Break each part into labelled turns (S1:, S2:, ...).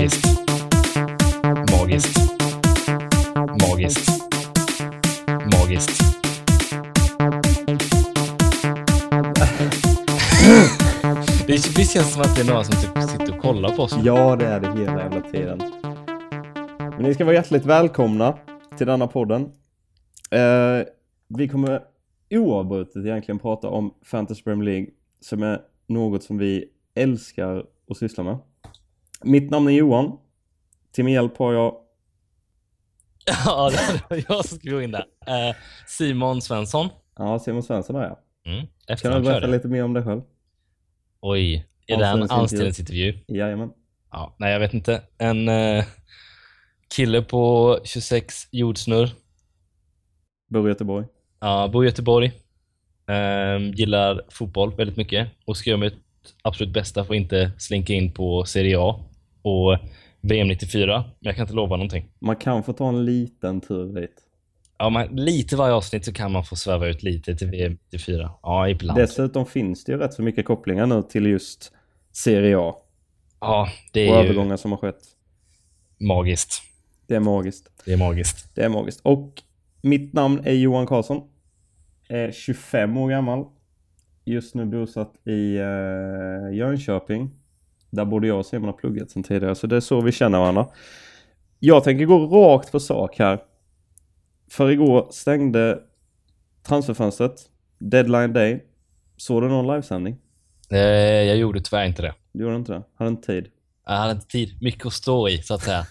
S1: Magiskt. Magiskt. Magiskt. Magiskt. Det visst känns som att det är några som typ sitter och kollar på oss.
S2: Ja, det är det hela jävla tiden. Men ni ska vara hjärtligt välkomna till denna podden. Eh, vi kommer oavbrutet egentligen prata om Fantasy Premier League som är något som vi älskar att syssla med. Mitt namn är Johan. Till min hjälp har jag
S1: Ja, det var jag som gå in där. Eh, Simon Svensson.
S2: Ja, Simon Svensson är jag.
S1: Mm.
S2: Kan du berätta lite mer om dig själv?
S1: Oj, är det en
S2: Anställningsintervju.
S1: anställningsintervju?
S2: Jajamän.
S1: Ja, nej, jag vet inte. En eh, kille på 26, jordsnurr.
S2: Bor i Göteborg.
S1: Ja, bor i Göteborg. Ehm, gillar fotboll väldigt mycket och ska göra mitt absolut bästa för att inte slinka in på Serie A och VM 94. Men jag kan inte lova någonting.
S2: Man kan få ta en liten tur dit.
S1: Ja, men lite varje avsnitt så kan man få sväva ut lite till VM 94. Ja, ibland.
S2: Dessutom finns det ju rätt så mycket kopplingar nu till just Serie A
S1: Ja, det
S2: och
S1: är ju
S2: övergångar som har skett.
S1: magiskt.
S2: Det är magiskt.
S1: Det är magiskt.
S2: Det är magiskt. Och mitt namn är Johan Karlsson. Är 25 år gammal. Just nu bosatt i uh, Jönköping. Där både jag och Simon har pluggat sedan tidigare. Så det är så vi känner varandra. Jag tänker gå rakt på sak här. För igår stängde transferfönstret. Deadline day. Såg du någon livesändning?
S1: Eh, jag gjorde tyvärr inte det.
S2: Du gjorde inte det? Hade inte tid?
S1: Jag hade inte tid. Mycket att stå i, så att säga.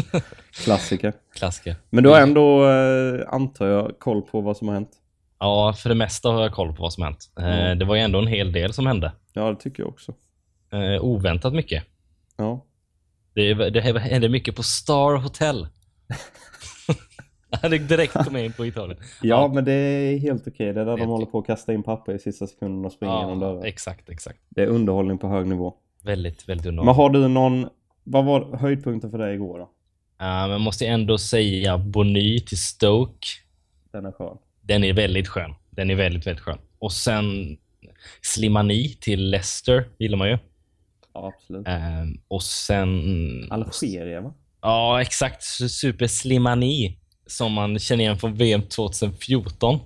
S2: Klassiker.
S1: Klassiker.
S2: Men du har ändå, eh, antar jag, koll på vad som har hänt?
S1: Ja, för det mesta har jag koll på vad som hänt. Eh,
S2: Mm.
S1: Det var ju ändå en hel del som hände.
S2: Ja, det tycker jag också.
S1: Eh, oväntat mycket.
S2: Ja.
S1: Det, det hände mycket på Star Hotel. Jag hade direkt kommit in på Italien.
S2: Ja, men det är helt okej. Det är där de
S1: Helt
S2: håller på att kasta in papper i sista sekunden och springa genom
S1: Ja,
S2: dörren.
S1: exakt, exakt.
S2: Det är underhållning på hög nivå.
S1: Väldigt, väldigt
S2: Men
S1: underbart.
S2: har du någon... Vad var höjdpunkten för dig igår då?
S1: Uh, men måste ändå säga Bony till Stoke.
S2: Den är skön.
S1: Den är väldigt skön. Den är väldigt, väldigt skön. Och sen Slimani till Leicester, gillar man ju.
S2: Ja, absolut.
S1: Ehm, och sen...
S2: Algeria va?
S1: Ja, exakt. Super Slimani. Som man känner igen från VM 2014.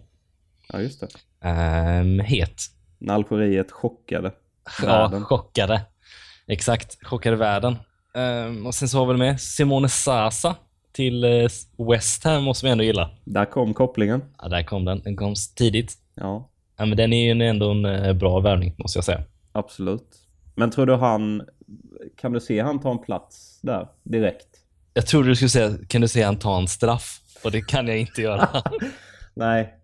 S2: Ja, just det.
S1: Ehm, het.
S2: När Algeriet chockade.
S1: Ja,
S2: Världen.
S1: chockade. Exakt, chockade världen. Ehm, och sen så har vi med Simone Sasa till eh, West Ham måste vi ändå gilla.
S2: Där kom kopplingen.
S1: Ja, där kom den. Den kom tidigt.
S2: Ja,
S1: Ja, men den är ju ändå en eh, bra värvning måste jag säga.
S2: absolut. Men tror du han... Kan du se han ta en plats där direkt?
S1: Jag trodde du skulle säga, kan du se han ta en straff? Och det kan jag inte göra.
S2: Nej,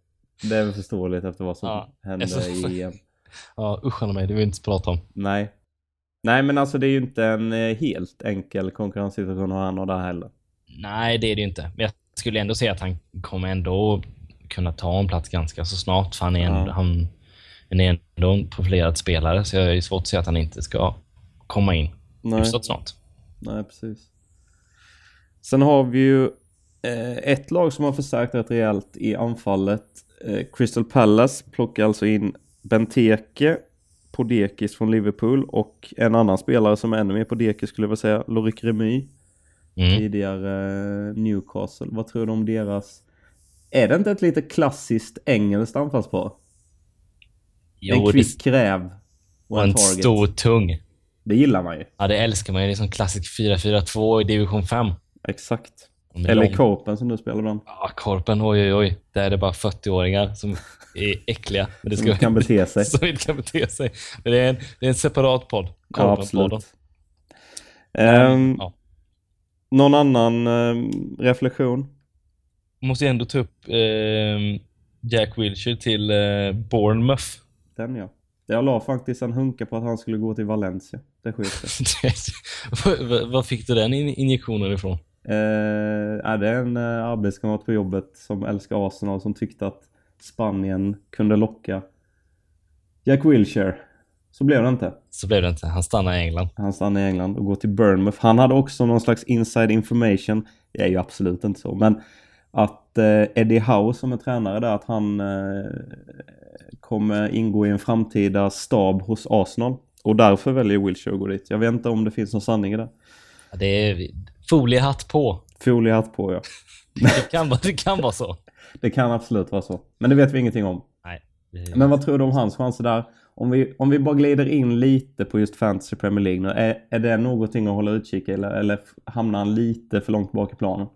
S2: det är väl förståeligt efter vad som
S1: Ja,
S2: hände i EM.
S1: ja, usch mig, det vill vi inte prata om.
S2: Nej. Nej, men alltså det är ju inte en eh, helt enkel konkurrenssituation han har där heller.
S1: Nej, det är det ju inte. Men jag skulle ändå säga att han kommer ändå kunna ta en plats ganska så snart. För han är,
S2: Ja.
S1: ändå, han, han är ändå en profilerad spelare, så jag är svårt att säga att han inte ska komma in
S2: Nej,
S1: hyfsat snart.
S2: nej precis. Sen har vi ju eh, ett lag som har förstärkt rätt rejält i anfallet. Eh, Crystal Palace plockar alltså in Benteke, Podekis från Liverpool och en annan spelare som är ännu mer Podekis skulle jag vilja säga, Lorik Remy.
S1: Mm.
S2: tidigare eh, Newcastle. Vad tror du om deras... Är det inte ett lite klassiskt engelskt anfallspar? En
S1: Jo,
S2: kvick
S1: det,
S2: räv och en
S1: en
S2: target.
S1: stor tung.
S2: Det gillar man ju.
S1: Ja, det älskar man ju. Det är som klassisk 4-4-2 i division 5.
S2: Exakt. Eller
S1: lång-
S2: Korpen som du spelar ibland.
S1: Ja, Korpen, oj oj oj. Där är det bara 40-åringar som är äckliga. Men det
S2: Som kan bete sig.
S1: som inte kan bete sig. Men det är en, det är en separat podd.
S2: Ja,
S1: Korpen-podden.
S2: absolut. Ehm,
S1: ja.
S2: Någon annan ehm, reflektion?
S1: Måste jag ändå ta upp eh, Jack Wilshere till eh, Bournemouth.
S2: Den ja. Jag la faktiskt en hunka på att han skulle gå till Valencia. Det sket.
S1: Vad- fick du den in- injektionen ifrån?
S2: Eh, är det en eh, arbetskamrat på jobbet som älskar Arsenal som tyckte att Spanien kunde locka Jack Wilshere. Så blev det inte.
S1: Så blev det inte. Han stannade i England.
S2: Han stannar i England och går till Bournemouth. Han hade också någon slags inside information. Det är ju absolut inte så, men att eh, Eddie Howe som är tränare där, att han eh, kommer ingå i en framtida stab hos Arsenal. Och därför väljer Wilshere att gå dit. Jag vet inte om det finns någon sanning i det.
S1: Det är foliehatt på.
S2: Foliehatt på ja.
S1: Det kan, vara- det kan vara så.
S2: Det kan absolut vara så. Men det vet vi ingenting om.
S1: Nej.
S2: Men vad tror du om hans chanser där? Om vi, om vi bara glider in lite på just Fantasy Premier League nu. Är, är det någonting att hålla utkik eller, eller hamnar han lite för långt bak i planen?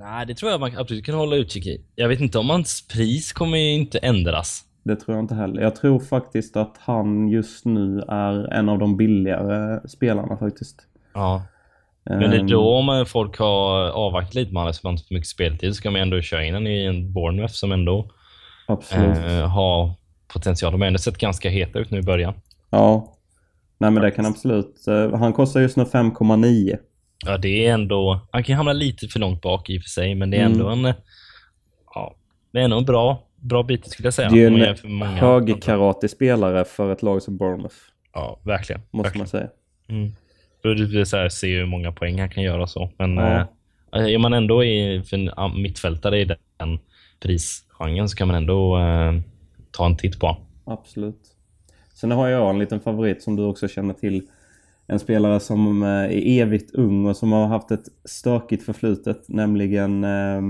S1: Nej, det tror jag man absolut kan hålla utkik i. Jag vet inte om hans pris kommer ju inte ändras.
S2: Det tror jag inte heller. Jag tror faktiskt att han just nu är en av de billigare spelarna faktiskt.
S1: Ja. Men det är
S2: Ehm,
S1: då om eh, folk har avvaktat lite med honom så man inte får mycket speltid så kan man ändå köra in honom i en Bournemouth som ändå eh, har potential. De har ändå sett ganska heta ut nu i början.
S2: Ja. Nej men det kan absolut. eh, Han kostar just nu 5,9.
S1: Ja, det är ändå... Han kan hamna lite för långt bak i och för sig, men det är
S2: Mm.
S1: ändå en... eh, Ja, det är ändå en bra, bra bit skulle jag säga.
S2: Det är en
S1: många
S2: högerkarate-spelare för ett lag som Bournemouth.
S1: Ja, verkligen.
S2: Måste
S1: verkligen.
S2: man säga.
S1: Mm. För det blir så här, se hur många poäng han kan göra och så. Men
S2: Ja.
S1: eh, är man ändå i, för en ja, mittfältare i den prisgenren så kan man ändå eh, ta en titt på.
S2: Absolut. Sen har jag en liten favorit som du också känner till. En spelare som eh, är evigt ung och som har haft ett stökigt förflutet. Nämligen eh,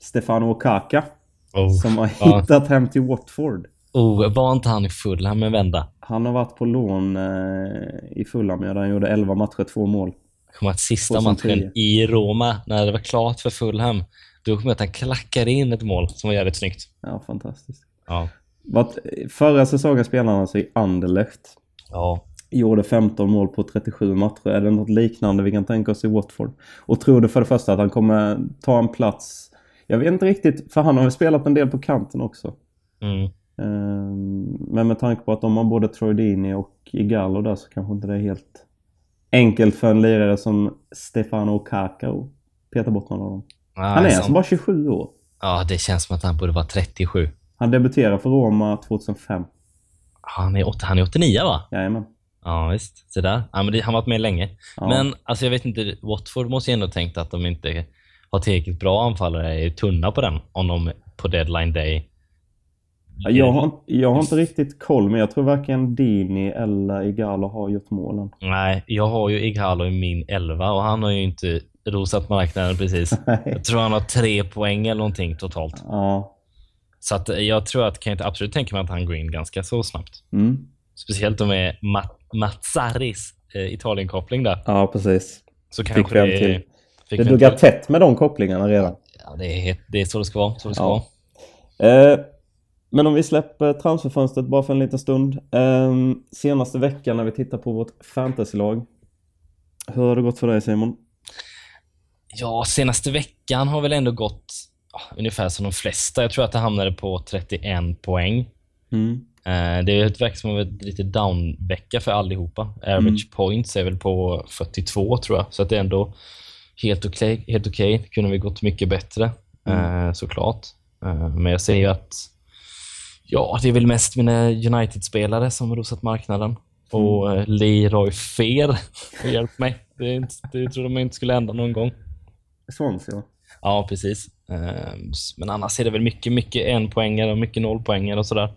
S2: Stefano Okaka.
S1: Oh.
S2: Som har
S1: Ja.
S2: hittat hem till Watford.
S1: Oh, var inte han i Fulham en vända?
S2: Han har varit på lån eh, i Fulham ja, där han gjorde 11 matcher, två mål.
S1: Jag kommer att sista
S2: 2010.
S1: matchen i Roma, när det var klart för Fulham, då kommer jag att han klackade in ett mål som var jävligt snyggt.
S2: Ja, fantastiskt.
S1: Ja.
S2: Förra säsongen spelade han alltså i Anderlecht.
S1: Ja.
S2: Gjorde 15 mål på 37 matcher. Är det något liknande vi kan tänka oss i Watford? Och tror du för det första att han kommer ta en plats? Jag vet inte riktigt, för han har väl spelat en del på kanten också.
S1: Mm.
S2: Ehm, Men med tanke på att de har både Troy Deeney och Igalo där så kanske inte det är helt enkelt för en lirare som Stefano Okaka att peta bort någon av dem. Han är
S1: som-
S2: alltså bara 27 år.
S1: Ja, det känns som att han borde vara 37.
S2: Han debuterade för Roma 2005.
S1: Han är, åt- han är 89 va?
S2: Jajamän.
S1: Ja, visst. Så där. Ja, men det, han har varit med länge.
S2: Ja.
S1: Men alltså, jag vet inte, Watford måste ju ändå tänkt att de inte har tillräckligt bra anfallare, är tunna på den, om de på deadline day
S2: Ja, Jag har, jag har inte riktigt koll, men jag tror varken Dini eller Igalo har gjort målen.
S1: Nej, jag har ju Ighalo i min 11 och han har ju inte rosat marknaden precis.
S2: Nej.
S1: Jag tror han har tre poäng eller någonting totalt.
S2: Ja.
S1: Så att jag tror att, kan jag inte absolut tänka mig att han går in ganska så snabbt.
S2: Mm.
S1: Speciellt med Mat- Mazzaris eh, Italien-koppling där.
S2: Ja, precis.
S1: Så
S2: Fick
S1: kanske det,
S2: till.
S1: fick
S2: Det duggar tätt med de kopplingarna redan.
S1: Ja, det är, det är så det ska vara. Så det ska
S2: Ja.
S1: vara.
S2: Eh, men om vi släpper transferfönstret bara för en liten stund. Eh, senaste veckan när vi tittar på vårt fantasylag. Hur har det gått för dig Simon?
S1: Ja, senaste veckan har väl ändå gått ja, ungefär som de flesta. Jag tror att det hamnade på 31 poäng.
S2: Mm.
S1: Eh, det är ett verk som varit lite down-vecka för allihopa. Average points är väl på 42 tror jag. Så att det är ändå helt okej. Helt okej. Det kunde vi gått mycket bättre eh, såklart. Eh, men jag säger att ja, det är väl mest mina United-spelare som har rosat marknaden. Och eh, Leroy Fer hjälpt mig. Det, inte, det trodde man inte skulle hända någon gång.
S2: Swansea va?
S1: Ja, precis. Ehm, Men annars är det väl mycket, mycket en-poängare och mycket nollpoängare och sådär.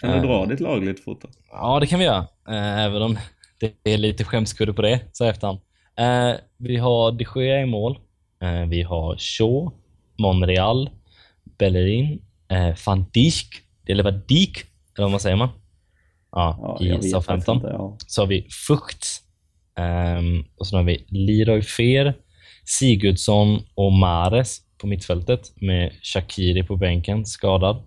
S2: Kan du dra ditt lag lite fort?
S1: Ja, det kan vi göra. Eh, Även om det är lite skämskudde på det så efterhand. Eh, Vi har de Gea i mål. Eh, Vi har Shaw, Monreal, Bellerin, Van Dijk, eller vad Dijk, eller vad man säger man? Ja,
S2: jag
S1: i
S2: vet faktiskt
S1: Southampton.
S2: inte, ja.
S1: Så har vi Fucht. ehm, och så har vi Leroy Fer, Sigurdsson och Mares på mittfältet med Shakiri på bänken, skadad.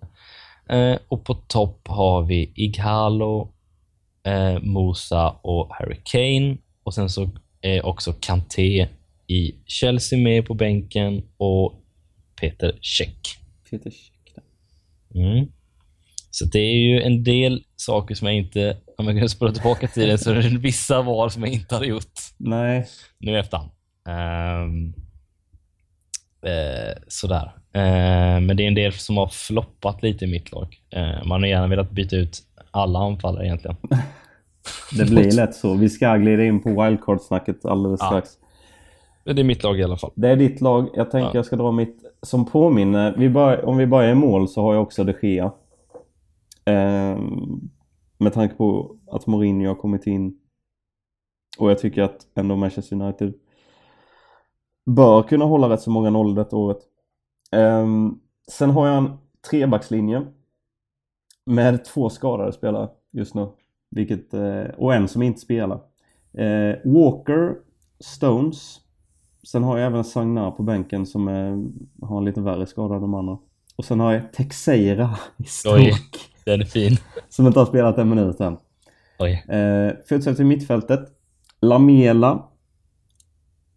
S1: Eh, och på topp har vi Ighalo, eh, Musa och Harry Kane. Och sen så är också Kanté i Chelsea med på bänken och Peter Cech.
S2: Peter Cech.
S1: Mm. Så det är ju en del saker som jag inte, om jag kan spåra tillbaka till det, så är det vissa val som jag inte hade gjort
S2: Nej.
S1: nu i efterhand. Um, eh, sådär. Eh, men det är en del som har floppat lite i mitt lag. Eh, man har gärna velat byta ut alla anfallare egentligen.
S2: Det blir lätt så. Vi ska glida in på wildcard-snacket alldeles
S1: Ja.
S2: strax.
S1: Det är mitt lag i alla fall.
S2: Det är ditt lag. Jag tänker
S1: Ja.
S2: jag ska dra mitt som påminner. Vi bör, om vi börjar i mål så har jag också de Gea. Ehm, med tanke på att Mourinho har kommit in. Och jag tycker att ändå Manchester United bör kunna hålla rätt så många nollor detta året. Um, sen har jag en trebackslinje med två skadade spelare just nu. Vilket, uh, och en som inte spelar. Uh, Walker, Stones. Sen har jag även Sagnar på bänken som är, har en lite värre skada än de andra. Och sen har jag Texeira i stråk.
S1: Den är fin.
S2: Som inte har spelat en minut än.
S1: Oj.
S2: Eh, fortsätter i mittfältet. Lamela,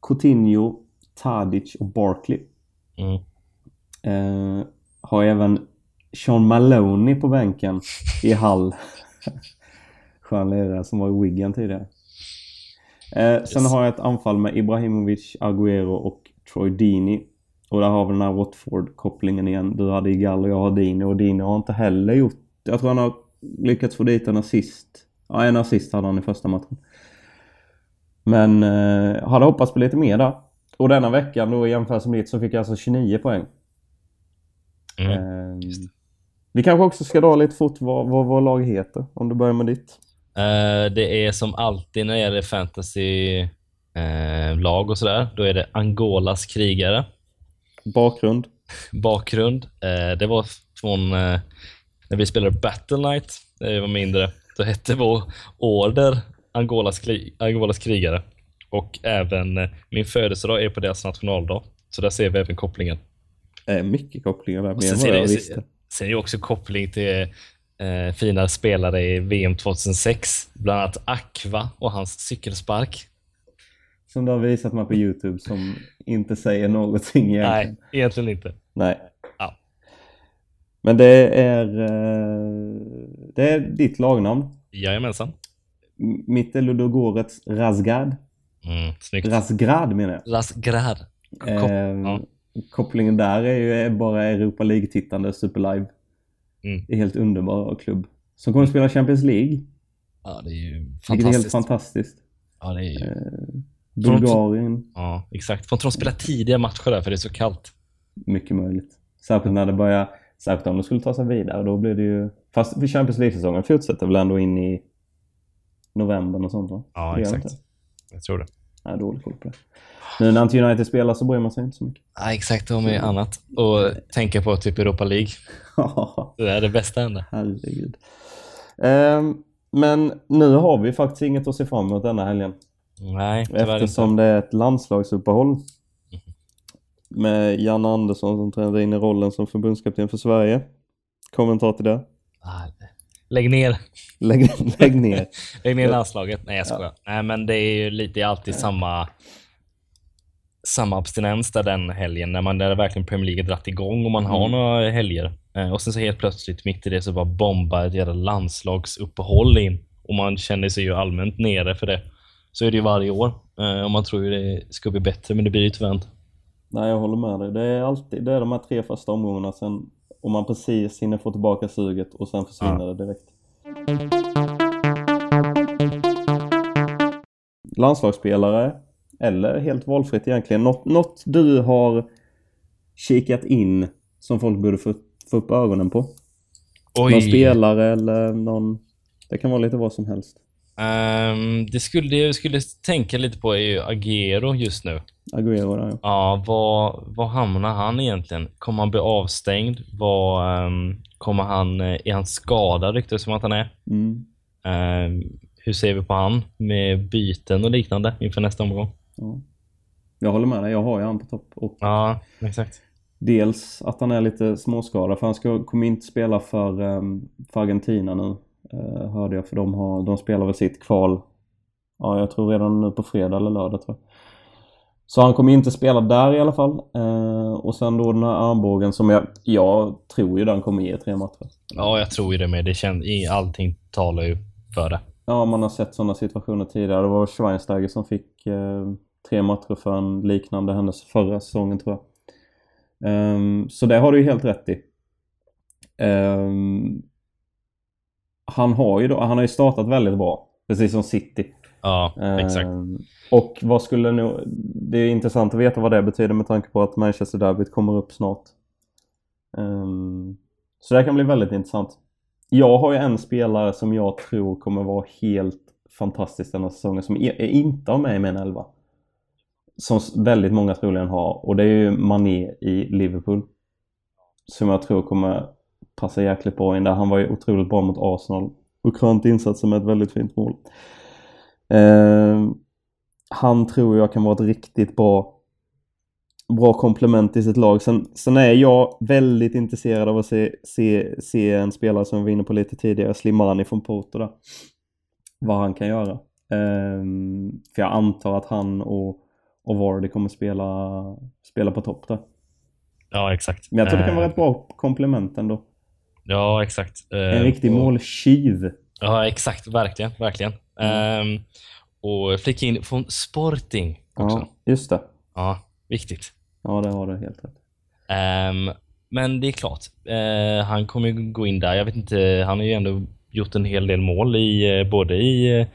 S2: Coutinho, Tadic och Barkley.
S1: Mm.
S2: Eh, har även Sean Maloney på bänken i Hall. Skön lirare som var i Wigan tidigare. Eh, Sen har jag ett anfall med Ibrahimovic, Agüero och Troy Deeney. Och där har vi den här Watford-kopplingen igen. Du hade Igal och jag har Dini och Dini har inte heller gjort... Jag tror han har lyckats få dit en assist. Ja, en assist hade han i första matchen. Men eh, hade hoppats på lite mer där. Och denna veckan då i jämförelse med ditt så fick jag alltså 29 poäng.
S1: Mm.
S2: Eh, vi kanske också ska dra lite fort vad, vad vår lag heter. Om du börjar med ditt.
S1: Eh, det är som alltid när det gäller fantasy eh, och sådär. Då är det Angolas krigare.
S2: Bakgrund.
S1: Bakgrund. Eh, det var från när vi spelade Battle Knight, när vi var mindre. Då hette vår order Angolas, krig, Angolas krigare. Och även min födelsedag är på deras nationaldag. Så där ser vi även kopplingen.
S2: Eh, mycket kopplingar där, mer
S1: sen
S2: än
S1: ser
S2: vad jag
S1: det-
S2: visste.
S1: Sen är det också koppling till eh, fina spelare i VM 2006. Bland annat Aqua och hans cykelspark.
S2: Som du har visat mig på Youtube som inte säger någonting egentligen.
S1: Nej, egentligen inte.
S2: Nej.
S1: Ja.
S2: Men det är, eh, det är ditt lagnamn.
S1: Jajamensan.
S2: Mitt är Ludogorets Razgad.
S1: Mm, snyggt.
S2: Razgrad menar jag.
S1: Rasgrad. Kop-
S2: Eh,
S1: ja.
S2: Kopplingen där är ju bara Europa League-tittande Superlive.
S1: Mm.
S2: Det är helt underbar klubb. Som kommer att spela Champions League.
S1: Ja, det är ju
S2: Vilket är helt
S1: fantastiskt.
S2: fantastiskt.
S1: Ja, det är ju...
S2: Eh, Bulgarien,
S1: Ja, exakt. Får inte de spela tidiga matcher där för det är så kallt?
S2: mycket möjligt. Särskilt när det börjar, särskilt om de skulle ta sig vidare. Då blir det ju... Fast för Champions League-säsongen fortsätter väl ändå in i november och sånt va?
S1: Ja,
S2: Det
S1: exakt. Jag tror det.
S2: Jag har dålig koll på det. Nu när inte United spelar så bryr man sig inte så mycket.
S1: Ja, exakt. De är annat. Och tänka på typ Europa League. Det är det bästa ända.
S2: Herregud. Ehm, men nu har vi faktiskt inget att se fram emot denna helgen.
S1: Nej,
S2: Eftersom
S1: inte.
S2: det är ett landslagsuppehåll. Med Janne Andersson som trädde in i rollen som förbundskapten för Sverige. Kommentar till det?
S1: Ah, Lägg ner.
S2: Lägg, lägg ner.
S1: Lägg ner landslaget. Nej, jag skojar. Nej, men det är ju lite alltid samma samma abstinens där den helgen när man där verkligen Premier League dratt igång och man har
S2: Mm.
S1: några helger. Eh, och sen så helt plötsligt mitt i det så bara bombar ett jävla landslagsuppehåll in och man känner sig ju allmänt nere för det. Så är det ju varje år eh, och man tror ju det ska bli bättre men det blir ju tyvärr inte.
S2: Nej, jag håller med dig. Det är alltid det är de här tre första omgångarna sen om man precis hinner få tillbaka suget och sen försvinner det direkt. Landslagsspelare eller helt valfritt egentligen. Något, något du har kikat in som folk borde få, få upp ögonen på? Någon spelare eller någon... Det kan vara lite vad som helst.
S1: Ehm, det, skulle, det jag skulle tänka lite på är ju Agero just nu.
S2: Agüero ja.
S1: Ja, var, var hamnar han egentligen? Kommer han bli avstängd? Var, ehm, kommer han, eh, är han skadad ryktas som att han är?
S2: Mm.
S1: Ehm, hur ser vi på han med byten och liknande inför nästa omgång?
S2: ja. Jag håller med dig. Jag har ju han på topp. Och
S1: Ja, exakt.
S2: Dels att han är lite småskadad för han ska, kommer inte spela för, um, för Argentina nu. Uh, hörde jag för de, har, de spelar väl sitt kval. Ja, jag tror redan nu på fredag eller lördag tror jag. Så han kommer inte spela där i alla fall. Uh, och sen då den här armbågen som jag, jag tror ju den kommer ge tre matcher.
S1: Ja, jag tror ju det med. Det känd, i, allting talar ju för det.
S2: Ja, man har sett sådana situationer tidigare. Det var Schweinsteiger som fick eh, tre matcher för en liknande händelse förra säsongen tror jag. Ehm, så det har du ju helt rätt i. Ehm, han har ju då, han har ju startat väldigt bra. Precis som City.
S1: Ja, exakt.
S2: Ehm, och vad skulle nu... Det är intressant att veta vad det betyder med tanke på att Manchester Derbyt kommer upp snart. Ehm, så det här kan bli väldigt intressant. Jag har ju en spelare som jag tror kommer vara helt fantastisk den här säsongen som är, är inte har med i min elva. som väldigt många troligen har och det är ju Mané i Liverpool. Som jag tror kommer passa jäkligt bra in där. Han var ju otroligt bra mot Arsenal och krönt insatsen med ett väldigt fint mål. Eh, han tror jag kan vara ett riktigt bra bra komplement i sitt lag. Sen, sen är jag väldigt intresserad av att se, se, se en spelare som vi var inne på lite tidigare, Slimani från Porto där. Vad han kan göra. Um, för jag antar att han och, och Vardy kommer spela, spela på topp där.
S1: Ja, exakt.
S2: Men jag tror det kan vara ett bra komplement ändå.
S1: Ja, exakt.
S2: En riktig och... måltjuv.
S1: Ja, exakt. Verkligen, verkligen. Mm. Um, och flika in från Sporting också.
S2: Ja, just det.
S1: Ja, viktigt.
S2: Ja, det har du helt rätt.
S1: Um, men det är klart, uh, han kommer ju gå in där. Jag vet inte, han har ju ändå gjort en hel del mål i uh, både i, uh,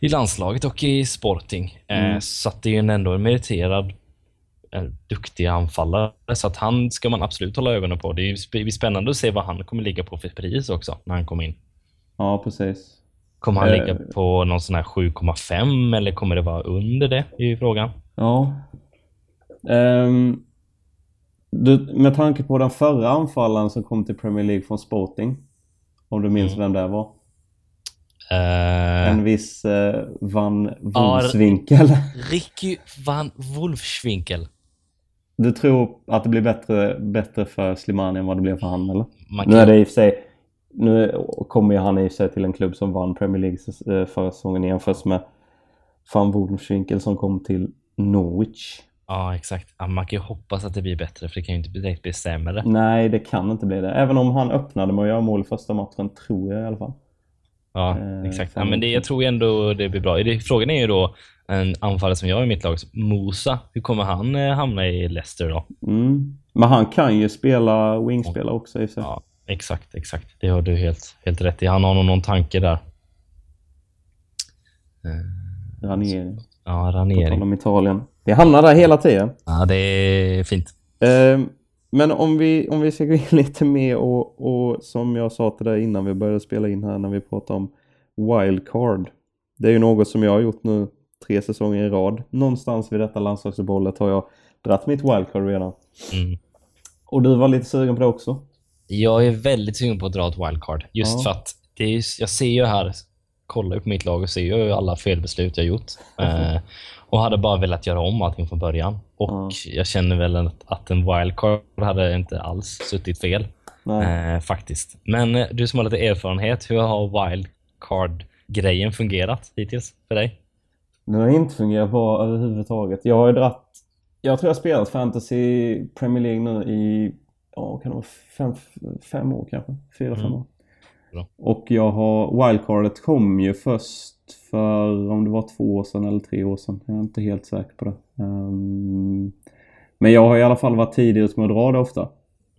S1: i landslaget och i Sporting. Mm. Så att det är ju ändå en meriterad duktig anfallare. Så att han ska man absolut hålla ögonen på. Det är spännande att se vad han kommer ligga på för pris också när han kommer in.
S2: Ja, precis.
S1: Kommer han ligga på någon sån här 7,5 eller kommer det vara under det? i frågan.
S2: Ja, Um, du, med tanke på den förra anfallaren som kom till Premier League från Sporting. Om du minns mm. vem det var? Uh, en viss uh, Van Wolfswinkel. Ja,
S1: Ricky Van Wolfswinkel.
S2: Du tror att det blir bättre, bättre för Slimani än vad det blev för han eller? Man nu är det i och för sig Nu kommer ju han i sig till en klubb som vann Premier League eh, förra säsongen jämfört med Van Wolfswinkel som kom till Norwich.
S1: Ja, exakt. Ja, man kan ju hoppas att det blir bättre, för det kan ju inte direkt bli sämre.
S2: Nej, det kan inte bli det. Även om han öppnade med att göra mål första matchen, tror jag i alla fall.
S1: Ja, eh, exakt. Ja, men det, jag tror ändå det blir bra. Frågan är ju då, en anfallare som jag i mitt lag, Mosa, hur kommer han eh, hamna i Leicester då?
S2: Mm. Men han kan ju spela wingspela också i sig.
S1: Ja, exakt, exakt. Det har du helt, helt rätt i. Han har nog någon tanke där.
S2: Eh, Ranieri.
S1: Ja, Ranieri. På
S2: tal om Italien. Vi hamnar där hela tiden.
S1: Ja, det är fint.
S2: Eh, men om vi, om vi ska gå in lite mer och, och som jag sa till dig innan vi började spela in här när vi pratade om wildcard. Det är ju något som jag har gjort nu tre säsonger i rad. Någonstans vid detta landslagsuppehållet har jag dratt mitt wildcard redan. Mm. Och du var lite sugen på det också?
S1: Jag är väldigt sugen på att dra ett wildcard. Just ja. för att det är, jag ser ju här, kollar på mitt lag och ser ju alla felbeslut jag gjort. eh, och hade bara velat göra om allting från början. Och mm. jag känner väl att, att en wildcard hade inte alls suttit fel. Eh, faktiskt. Men eh, du som har lite erfarenhet, hur har wildcard-grejen fungerat hittills för dig?
S2: Den har inte fungerat bra överhuvudtaget. Jag har ju dratt... Jag tror jag har spelat fantasy Premier League nu i, ja kan det vara fem, fem år kanske? Fyra, fem mm. år. Bra. Och jag har, wildcardet kom ju först för om det var två år sedan eller tre år sedan. Jag är inte helt säker på det. Um, men jag har i alla fall varit tidigare med att dra det ofta.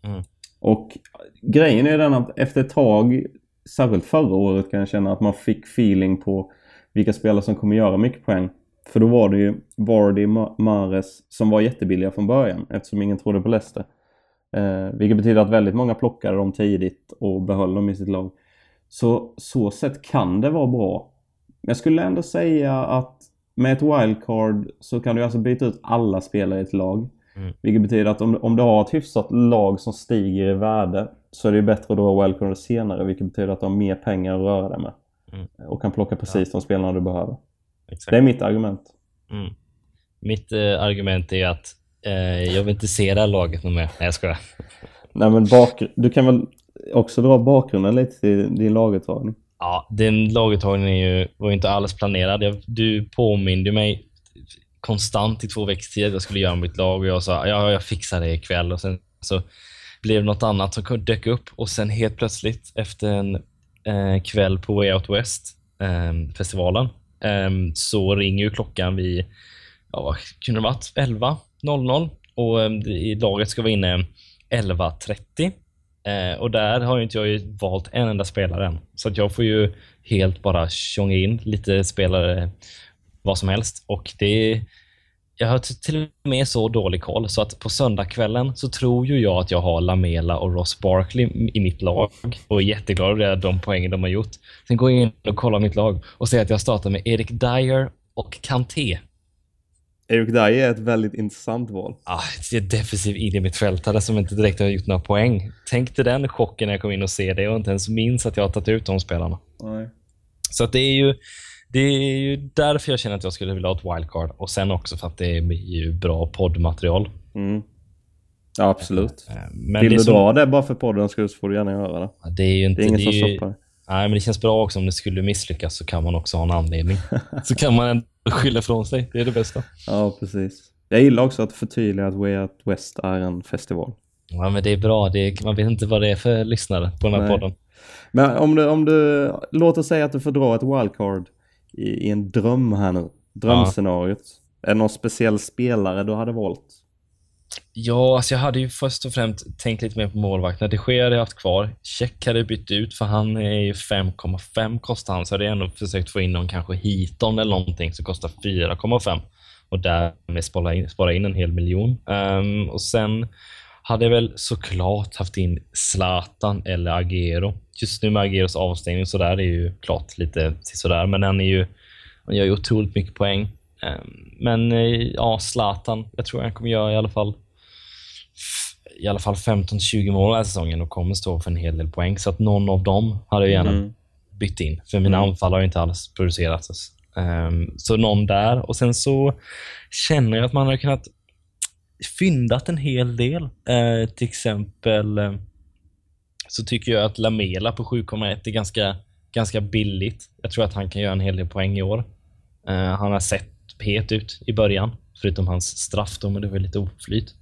S2: Mm. Och grejen är den att efter ett tag, särskilt förra året kan jag känna att man fick feeling på vilka spelare som kommer göra mycket poäng. För då var det ju Vardy, Mares som var jättebilliga från början eftersom ingen trodde på Leicester. Eh, vilket betyder att väldigt många plockade dem tidigt och behöll dem i sitt lag. Så så sätt kan det vara bra. Men jag skulle ändå säga att med ett wildcard så kan du alltså byta ut alla spelare i ett lag. Mm. Vilket betyder att om, om du har ett hyfsat lag som stiger i värde så är det bättre att ha wildcard senare vilket betyder att du har mer pengar att röra dig med. Mm. Och kan plocka precis ja. de spelarna du behöver. Exakt. Det är mitt argument.
S1: Mm. Mitt eh, argument är att eh, jag vill inte se det här laget mer. Nej, jag skojar.
S2: Nej, men bak du kan väl också dra bakgrunden lite till din laguttagning?
S1: Ja, den laguttagningen var ju inte alls planerad. Jag, du påminde mig konstant i två veckors tid att jag skulle göra mitt lag och jag sa ja, jag fixar det ikväll och sen så blev det något annat som dök upp och sen helt plötsligt efter en eh, kväll på Way Out West eh, festivalen eh, så ringer ju klockan vid, ja vad kunde det varit, 11.00 och eh, i laget ska vara inne 11.30 Eh, och där har ju inte jag ju valt en enda spelare än. Så att jag får ju helt bara tjonga in lite spelare vad som helst. Och det jag har till och med så dålig koll så att på söndagskvällen så tror ju jag att jag har Lamela och Ross Barkley i mitt lag och är jätteglad över de poängen de har gjort. Sen går jag in och kollar mitt lag och ser att jag startar med Erik Dyer och Kanté.
S2: Eric Dye är ett väldigt intressant val.
S1: Ah, det är defensiv innermittfältare som inte direkt har gjort några poäng. Tänk dig den chocken när jag kom in och ser det och inte ens minns att jag har tagit ut de spelarna.
S2: Nej.
S1: Så att det är ju det är ju därför jag känner att jag skulle vilja ha ett wildcard och sen också för att det är ju bra poddmaterial.
S2: Mm. Ja, absolut.
S1: Eh, Men
S2: Vill
S1: det
S2: du
S1: som-
S2: dra det bara för poddens skull så får du gärna göra det.
S1: Det är ju inte...
S2: Det är ingen som
S1: ju-
S2: stoppar.
S1: Nej, men det känns bra också om det skulle misslyckas så kan man också ha en anledning. så kan man ändå skylla ifrån sig. Det är det bästa.
S2: Ja, precis. Jag gillar också att förtydliga att Way Out West är en festival.
S1: Ja, men det är bra. Det är, man vet inte vad det är för lyssnare på den här
S2: Nej.
S1: podden.
S2: Men om du, om du, låt oss säga att du får dra ett wildcard i, i en dröm här nu. Drömscenariot. Är det någon speciell spelare du hade valt?
S1: Ja, alltså jag hade ju först och främst tänkt lite mer på målvakterna. De sker hade jag haft kvar. Check hade jag bytt ut för han är ju 5,5 kostar han. Så hade jag ändå försökt få in någon kanske Hiton eller någonting som kostar 4,5 och därmed spara in, spara in en hel miljon. Um, och sen hade väl såklart haft in Zlatan eller Agero. Just nu med Ageros avstängning så där är ju klart lite sådär, men han är ju han gör ju otroligt mycket poäng. Ehm, Men eh, ja, Zlatan. Jag tror han kommer göra i alla fall i alla fall 15-20 mål den här säsongen och kommer stå för en hel del poäng. Så att någon av dem hade jag gärna
S2: Mm.
S1: bytt in. För mina
S2: Mm.
S1: anfall har ju inte alls producerats. Ehm, så någon där. Och sen så känner jag att man har kunnat fyndat en hel del. Eh, till exempel eh, så tycker jag att Lamela på 7,1 är ganska, ganska billigt. Jag tror att han kan göra en hel del poäng i år. Eh, han har sett het ut i början, förutom hans straff då, men det var lite oflyt.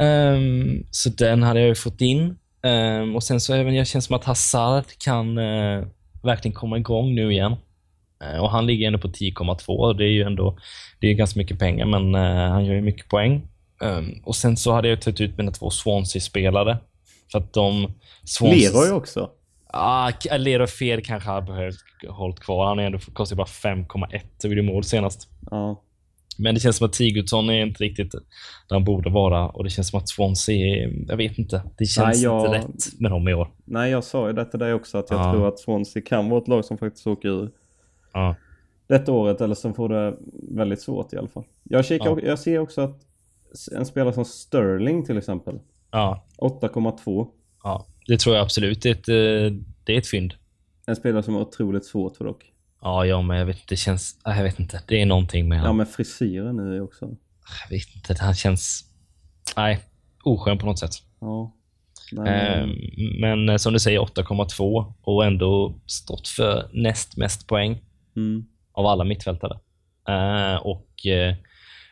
S1: Ehm, så den hade jag ju fått in. Ehm, och sen så även, jag känns som att Hazard kan eh, verkligen komma igång nu igen. Eh, och han ligger ändå på 10,2 och det är ju ändå det är ganska mycket pengar, men eh, han gör ju mycket poäng. Ehm, och sen så hade jag tagit ut mina två Swansea-spelare. För att de... Swansea-
S2: Leroy också.
S1: Ah, Leroy Fer kanske hade behövt hållit kvar. Han är ändå kostar bara 5,1 och gjorde mål senast.
S2: Ja.
S1: Men det känns som att Sigurdsson är inte riktigt där han borde vara och det känns som att Swansea är, jag vet inte. Det känns
S2: Nej, jag-
S1: inte rätt med dem i år.
S2: Nej, jag sa ju det till dig också att jag
S1: Ja.
S2: tror att Swansea kan vara ett lag som faktiskt åker ur
S1: Ja.
S2: detta året eller som får det väldigt svårt i alla fall. Jag, kikar,
S1: Ja.
S2: jag ser också att en spelare som Sterling till exempel,
S1: Ja,
S2: 8,2.
S1: ja. Det tror jag absolut. Det är ett, eh, det är ett fynd.
S2: En spelare som är otroligt svårt för dock.
S1: Ja, ja, men jag vet. Det känns... nej, Jag vet inte. Det är någonting med
S2: Ja,
S1: honom.
S2: men frisyren nu också.
S1: Jag vet inte. Han känns... Nej, oskön på något sätt.
S2: Ja. Nej, men-
S1: Ehm, eh, som du säger 8,2 och ändå stått för näst mest poäng
S2: mm.
S1: av alla mittfältare. Eh, och eh,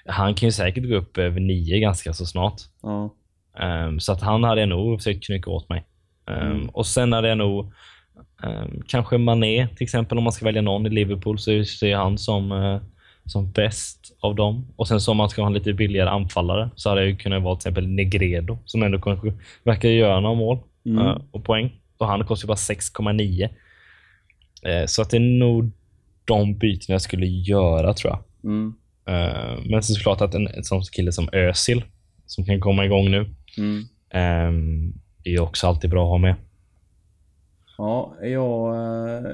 S1: han kan ju säkert gå upp över 9 ganska så snart.
S2: Ja.
S1: Ehm, så att han hade jag nog försökt knycka åt mig. Ehm,
S2: Mm.
S1: Och sen hade jag nog ehm, kanske Mané till exempel om man ska välja någon i Liverpool så ser jag han som, eh, som bäst av dem. Och sen så om man ska ha en lite billigare anfallare så hade jag ju kunnat vara till exempel Negredo som ändå kanske verkar göra några mål
S2: Mm.
S1: eh, och poäng. Och han kostar ju bara 6,9. Eh, så att det är nog de byten jag skulle göra tror jag.
S2: Mm.
S1: Eh, men så såklart att en, en sån kille som Özil som kan komma igång nu
S2: Mm.
S1: Det är också alltid bra att ha med.
S2: Ja, jag, eh,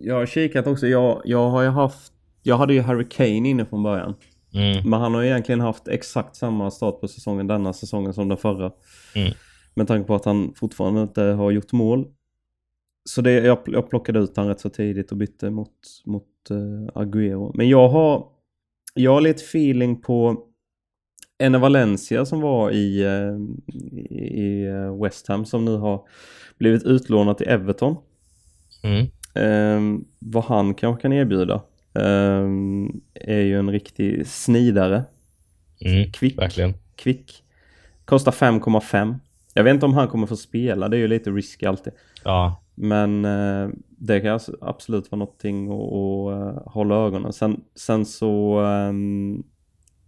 S2: jag har kikat också. Jag, jag har ju haft, jag hade ju Harry Kane inne från början.
S1: Mm.
S2: Men han har egentligen haft exakt samma start på säsongen denna säsongen som den förra.
S1: Mm.
S2: Med tanke på att han fortfarande inte har gjort mål. Så det, jag, jag plockade ut han rätt så tidigt och bytte mot, mot uh, Agüero. Men jag har, jag har lite feeling på Enne Valencia som var i, eh, i, eh, West Ham som nu har blivit utlånad till Everton.
S1: Mm.
S2: Ehm, vad han kanske kan erbjuda ehm, är ju en riktig snidare.
S1: Mm.
S2: Kvick.
S1: Verkligen.
S2: Kvick. Kostar 5,5. Jag vet inte om han kommer få spela, det är ju lite risky alltid.
S1: Ja.
S2: Men eh, det kan alltså absolut vara någonting att, att eh, hålla ögonen. Sen, sen så ehm,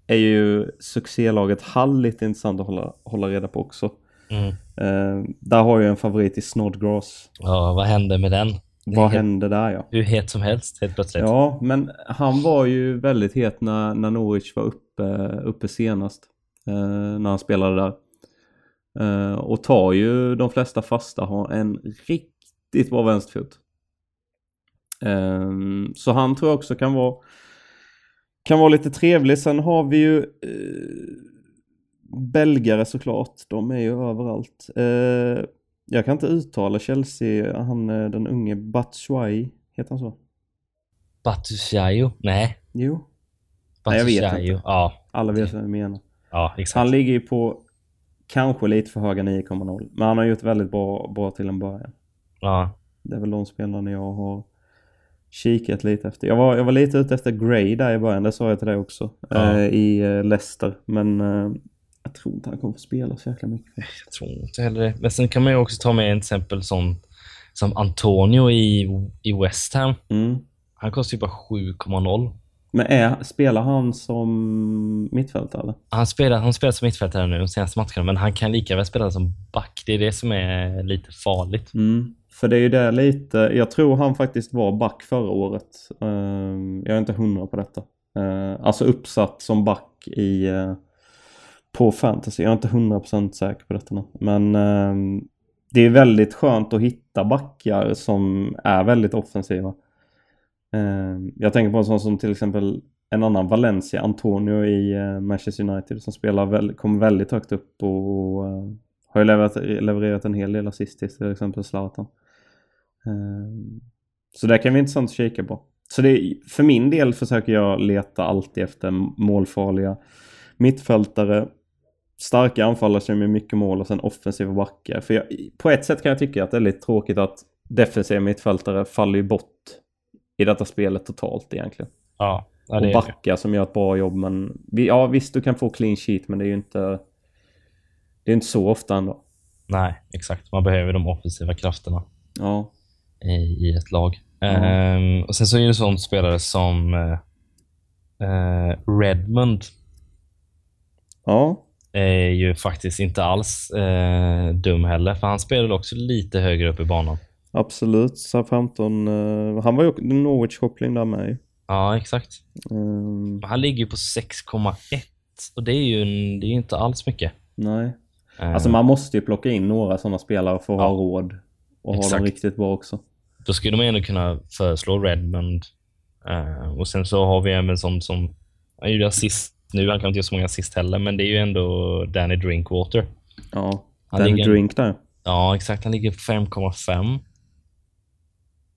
S2: är ju succélaget Hall lite intressant att hålla, hålla reda på också.
S1: Mm.
S2: Ehm, där har jag en favorit i Snodgrass.
S1: ja. Vad hände med den?
S2: Vad
S1: helt-
S2: hände där ja?
S1: Hur het som helst helt plötsligt.
S2: Ja, men han var ju väldigt het när, när Norwich var uppe, uppe senast. Eh, när han spelade där. Eh, och tar ju de flesta fasta, har en riktigt bra vänsterfot. Eh, så han tror jag också kan vara kan vara lite trevlig. Sen har vi ju eh, belgare såklart. De är ju överallt. Eh, jag kan inte uttala Chelsea, han eh, den unge Batshuayi, heter han så?
S1: Batushayo? Nej.
S2: Jo. Nej, jag vet inte.
S1: Ja,
S2: Alla vet vad jag menar.
S1: ja exakt.
S2: Han ligger ju på kanske lite för höga 9,0. Men han har gjort väldigt bra, bra till en början.
S1: Ja,
S2: Det är väl de spelarna jag har kikat lite efter. Jag var, jag var lite ute efter Gray där i början, det sa jag till dig också.
S1: Ja.
S2: Eh, I eh, Leicester. Men eh, jag tror inte han kommer få spela så jäkla mycket.
S1: jag tror inte heller det. Men sen kan man ju också ta med en exempel som, som Antonio i, i West Ham.
S2: Mm.
S1: Han kostar ju bara 7,0.
S2: Men är, spelar han som mittfältare?
S1: Han spelar, han spelar som mittfältare nu de senaste matcherna, men han kan lika väl spela som back. Det är det som är lite farligt.
S2: Mm. För det är ju det lite, jag tror han faktiskt var back förra året. Ehm, jag är inte hundra på detta. Uh, alltså uppsatt som back i eh, på fantasy. Jag är inte hundra procent säker på detta nu. Men ehm, det är väldigt skönt att hitta backar som är väldigt offensiva. Ehm, jag tänker på en sån som till exempel en annan Valencia, Antonio i eh, Manchester United som spelar väl, kommer väldigt högt upp och, och eh, har ju levererat, levererat en hel del assist till till exempel Zlatan. Ehm, så det kan vi intressant att kika på. Så det, för min del försöker jag leta alltid efter målfarliga mittfältare, starka anfallare som gör mycket mål och sen offensiva backar. För jag, på ett sätt kan jag tycka att det är lite tråkigt att defensiva mittfältare faller ju bort i detta spelet totalt egentligen.
S1: Ja, ja
S2: och
S1: det är det.
S2: som gör ett bra jobb men vi- ja visst du kan få clean sheet men det är ju inte det är inte så ofta ändå.
S1: Nej, exakt. Man behöver de offensiva krafterna
S2: Ja.
S1: i, i ett lag. Ehm, och Sen så är det sånt spelare som eh, eh, Redmond
S2: Ja.
S1: är ju faktiskt inte alls eh, dum heller, för han spelar också lite högre upp i banan.
S2: Absolut. Southampton. Uh, han var ju också Norwich-koppling där med.
S1: Ja, exakt.
S2: Ehm,
S1: Han ligger ju på 6,1 och det är ju en, det är inte alls mycket.
S2: nej.
S1: Eh,
S2: Alltså man måste ju plocka in några sådana spelare för att
S1: Ja.
S2: ha råd. Och ha
S1: Exakt.
S2: dem riktigt bra också.
S1: Då skulle man ändå kunna föreslå Redmond. Eh, och sen så har vi även sån som, han gjorde assist nu, han kan inte göra så många assist heller, men det är ju ändå Danny Drinkwater.
S2: Ja.
S1: Han
S2: Den
S1: ligger-
S2: drink där.
S1: Ja, exakt. Han ligger på 5,5.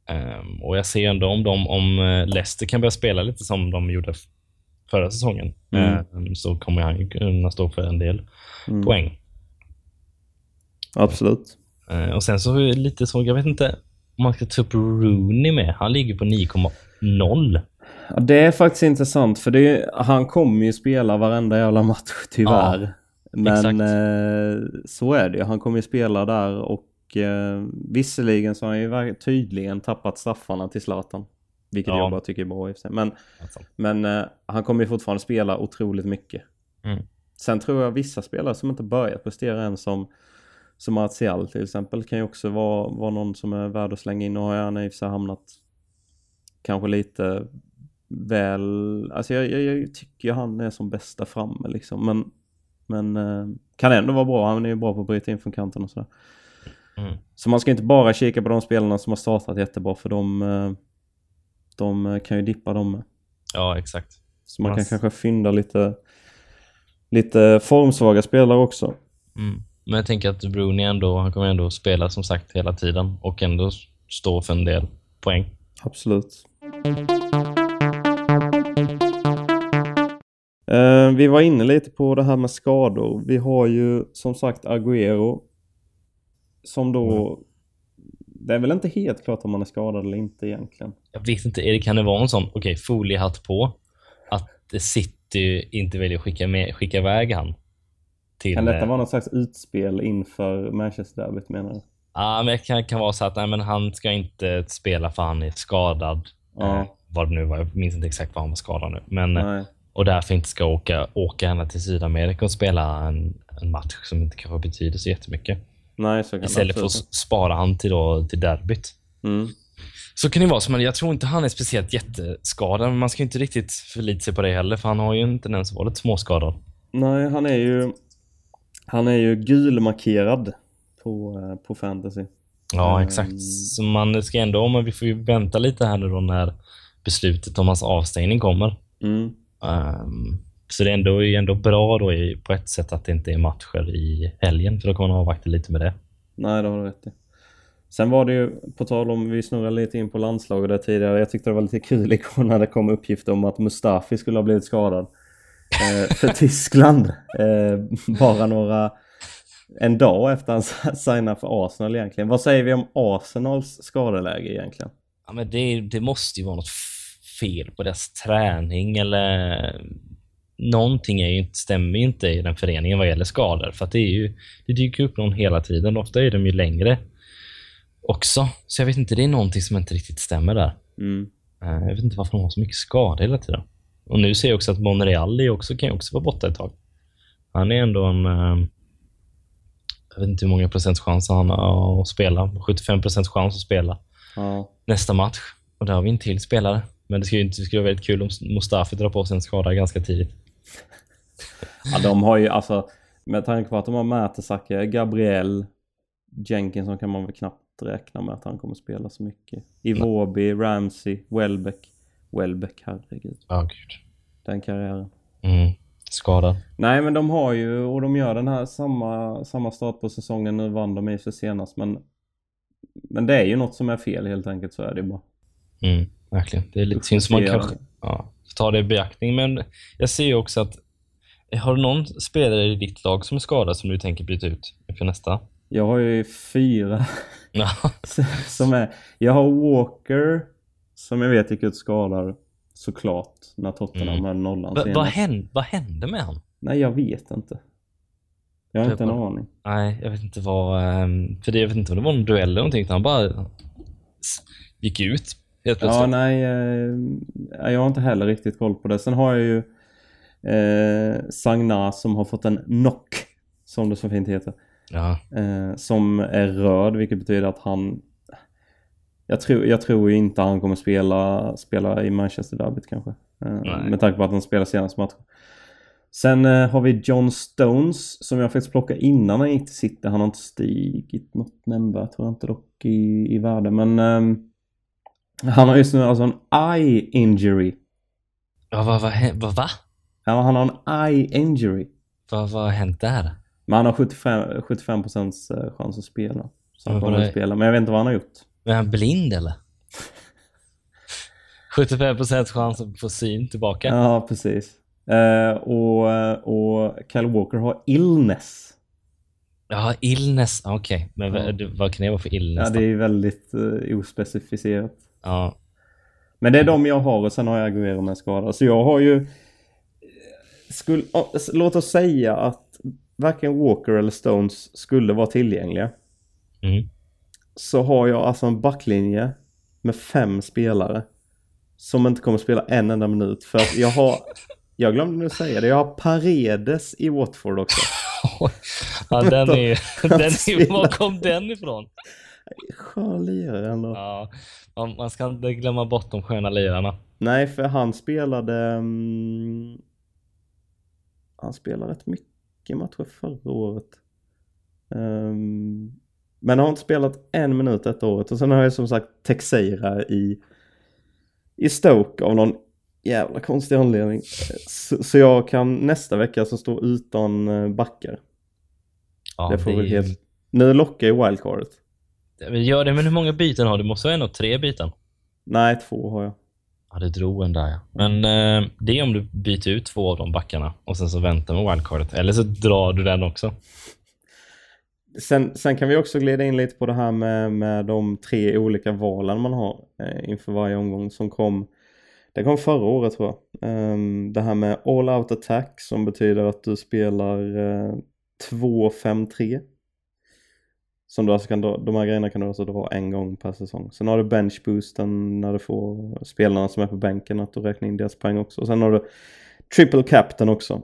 S1: Ehm, och jag ser ändå om, de, om eh, Leicester kan börja spela lite som de gjorde förra säsongen,
S2: Mm.
S1: ehm, så kommer han kunna stå för en del
S2: Mm.
S1: poäng.
S2: Absolut.
S1: Eh, och sen så lite så, jag vet inte om man ska ta upp Rooney med. Han ligger på 9,0.
S2: Ja, det är faktiskt intressant för är, han kommer ju spela varenda jävla match tyvärr. Men
S1: exakt.
S2: eh, så är det ju. Han kommer ju spela där och eh, visserligen så har han ju tydligen tappat straffarna till Zlatan. Vilket
S1: Ja.
S2: jag bara tycker är bra i och sig. Men,
S1: Alltså.
S2: men eh, han kommer ju fortfarande spela otroligt mycket.
S1: Mm.
S2: Sen tror jag vissa spelare som inte börjat prestera än som som Martial till exempel kan ju också vara, vara någon som är värd att slänga in. Och har han i och sig hamnat kanske lite väl, alltså jag, jag, jag tycker han är som bästa framme liksom. Men, men eh, kan ändå vara bra. Han är ju bra på att bryta in från kanten och sådär.
S1: Mm.
S2: Så man ska inte bara kika på de spelarna som har startat jättebra för de, eh, de eh, kan ju dippa dem med.
S1: Ja, exakt.
S2: Så man kan
S1: Yes.
S2: kanske fynda lite, lite formsvaga spelare också.
S1: Mm. Men jag tänker att Rooney ändå, han kommer ändå spela som sagt hela tiden och ändå stå för en del poäng.
S2: Absolut. Eh, vi var inne lite på det här med skador. Vi har ju som sagt Agüero. Som då... Det är väl inte helt klart om man är skadad eller inte egentligen.
S1: Jag vet inte, är det, kan det vara en sån, okej, foliehatt på, att City inte väljer att skicka, med, skicka iväg han? Till,
S2: Kan detta
S1: eh,
S2: vara något slags utspel inför Manchester-derbyt menar du?
S1: Ja, men det kan, kan vara så att nej, men han ska inte spela för han är skadad.
S2: Ja.
S1: Eh, vad det nu var, jag minns inte exakt vad han var skadad nu. Men, eh,
S2: Nej.
S1: och därför inte ska åka, åka ända till Sydamerika och spela en, en match som inte kanske betyder så jättemycket.
S2: Nej, så kan
S1: Istället för att spara han till, då, till derbyt.
S2: Mm.
S1: Så kan det vara. Men jag tror inte han är speciellt jätteskadad, men man ska inte riktigt förlita sig på det heller, för han har ju en tendens att vara lite småskadad.
S2: Nej, han är ju... Han är ju gulmarkerad på, eh, på fantasy.
S1: Ja,
S2: Mm.
S1: exakt. Så man ska ändå, men vi får ju vänta lite här nu då när beslutet om hans avstängning kommer.
S2: Mm.
S1: Um, så det är ändå, ändå bra då i, på ett sätt att det inte är matcher i helgen, för då kan man avvakta lite med det.
S2: Nej, det har du rätt i. Sen var det ju, på tal om, vi snurrade lite in på landslaget där tidigare. Jag tyckte det var lite kul igår när det kom uppgifter om att Mustafi skulle ha blivit skadad. Eh, för Tyskland. Eh, bara några, en dag efter han signade för Arsenal egentligen. Vad säger vi om Arsenals skadeläge egentligen?
S1: Ja, men det, det måste ju vara något fel på deras träning eller någonting är inte, stämmer ju inte i den föreningen vad gäller skador. För att det, är ju, det dyker upp någon hela tiden. Ofta är de ju längre också. Så jag vet inte, det är någonting som inte riktigt stämmer där.
S2: Mm.
S1: Eh, jag vet inte varför de har så mycket skador hela tiden. Och nu ser jag också att Monreal också, kan ju också vara borta ett tag. Han är ändå en... Eh, jag vet inte hur många procents chans han har att spela. 75 procents chans att spela
S2: Ja.
S1: nästa match. Och där har vi en till spelare. Men det skulle, inte, det skulle vara väldigt kul om Mustafi drar på sig en skada ganska tidigt.
S2: Ja, de har ju alltså med tanke på att de har Mertesacker, Gabriel, Jenkinson kan man väl knappt räkna med att han kommer spela så mycket. Iwobi, Ramsey, Welbeck. Welbeck, herregud.
S1: Ja, gud.
S2: Den karriären.
S1: Mm. Skadad.
S2: Nej men de har ju, och de gör den här samma, samma start på säsongen. Nu vann de i sig senast men Men det är ju något som är fel helt enkelt, så är det bara.
S1: Mm, verkligen. Det är lite synd som man kanske ja, tar det i beaktning. Men jag ser ju också att har du någon spelare i ditt lag som är skadad som du tänker byta ut för nästa?
S2: Jag har ju fyra som är... Jag har Walker som jag vet gick ut skadad såklart när Tottenham
S1: Mm.
S2: med nollan senast.
S1: vad, hände, vad hände med han?
S2: Nej, jag vet inte. Jag har
S1: Det
S2: inte en aning.
S1: Nej, jag vet inte vad... ehm, För det, jag vet inte om det var en duell eller någonting. utan Han bara gick ut helt plötsligt.
S2: Ja, nej. Eh, jag har inte heller riktigt koll på det. Sen har jag ju eh, Sagna som har fått en knock, som det så fint heter.
S1: Ja.
S2: Eh, som är röd, vilket betyder att han... Jag tror, jag tror ju inte han kommer spela, spela i Manchester Derbyt kanske. Eh,
S1: Nej.
S2: med tanke på att han spelar senaste matchen. Sen eh, har vi John Stones som jag faktiskt plockade innan han gick till City. Han har inte stigit något nämnvärt tror jag inte dock i, i värde. Men ehm, han har just nu alltså en eye injury.
S1: Ja, vad, vad, vad, va?
S2: Ja, han har en eye injury.
S1: Vad, vad har hänt där?
S2: Men han har 75, 75 procents eh, chans att spela. Så han
S1: Men
S2: kommer att spela. Men jag vet inte vad han har gjort.
S1: Är han blind eller? 75% chans att få syn tillbaka.
S2: Ja, precis. Eh, och, eh, och Kyle Walker har illness.
S1: Ja, illness. Okej, men
S2: Ja.
S1: vad, kan det vara för illness
S2: Ja, det är väldigt uh, ospecificerat.
S1: Ja.
S2: Men det är de jag har och sen har jag Aguero med skada. Så jag har ju... Skulle, låt oss säga att varken Walker eller Stones skulle vara tillgängliga.
S1: Mm.
S2: Så har jag alltså en backlinje med fem spelare. Som inte kommer spela en enda minut. För att jag har... Jag glömde nu säga det. Jag har Paredes i Watford också.
S1: ja, den är. Den är, var kom den ifrån?
S2: Skön lirare ändå.
S1: Ja, man, man ska inte glömma bort de sköna lirarna.
S2: Nej, för han spelade... mm, han spelade rätt mycket matcher förra året. Um, men har inte spelat en minut detta året. Och sen har jag som sagt Texeira i, i Stoke av någon jävla konstig anledning. Så, så jag kan nästa vecka så stå utan eh, backar.
S1: Ja,
S2: det får väl
S1: är-
S2: helt... Nu lockar ju wildcardet.
S1: Gör det, men hur många byten har du? Måste ha en och tre byten.
S2: Nej, två har jag.
S1: Ja, du drog en där ja. Men eh, det är om du byter ut två av de backarna och sen så väntar med wildcardet. Eller så drar du den också.
S2: Sen, sen kan vi också glida in lite på det här med, med de tre olika valen man har eh, inför varje omgång som kom. Det kom förra året tror jag. Ehm, det här med all out attack som betyder att du spelar eh, 2-5-3. Som du alltså kan dra, de här grejerna kan du alltså dra en gång per säsong. Sen har du bench boosten när du får spelarna som är på bänken att du räknar in deras poäng också. Och sen har du triple captain också.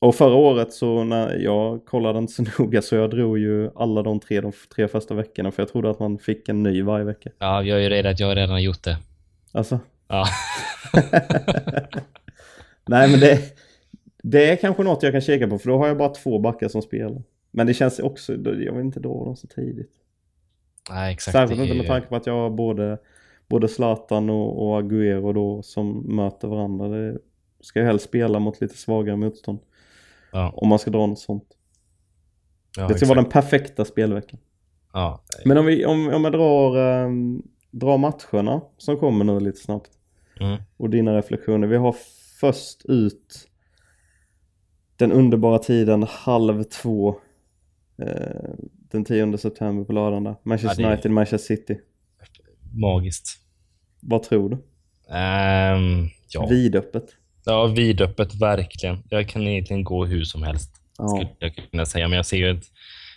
S2: Och förra året så när jag kollade inte så noga så jag drog ju alla de tre, de tre första veckorna för jag trodde att man fick en ny varje vecka.
S1: Ja, jag är ju rädd att jag har redan gjort det.
S2: Alltså.
S1: Ja.
S2: Nej men det, det är kanske något jag kan kika på för då har jag bara två backar som spelar. Men det känns också, jag vill inte dra dem så tidigt.
S1: Nej, exakt.
S2: Särskilt inte med tanke på att jag har både, både Zlatan och, och Agüero då som möter varandra. Det, ska ju helst spela mot lite svagare motstånd.
S1: Ja,
S2: Om man ska dra något sånt.
S1: ja,
S2: det ska
S1: exakt.
S2: vara den perfekta spelveckan.
S1: Ja,
S2: Men om, vi, om, om jag drar, ehm, drar matcherna som kommer nu lite snabbt.
S1: mm.
S2: Och dina reflektioner. Vi har först ut den underbara tiden halv två. Eh, den 10 september på lördagen. Manchester
S1: Ja, är-
S2: United, Manchester City.
S1: magiskt.
S2: Vad tror du?
S1: Ehm, ja.
S2: Vidöppet.
S1: ja, vidöppet, verkligen. Jag kan egentligen gå hur som helst.
S2: Ja.
S1: skulle jag kunna säga. Men jag ser ju ett,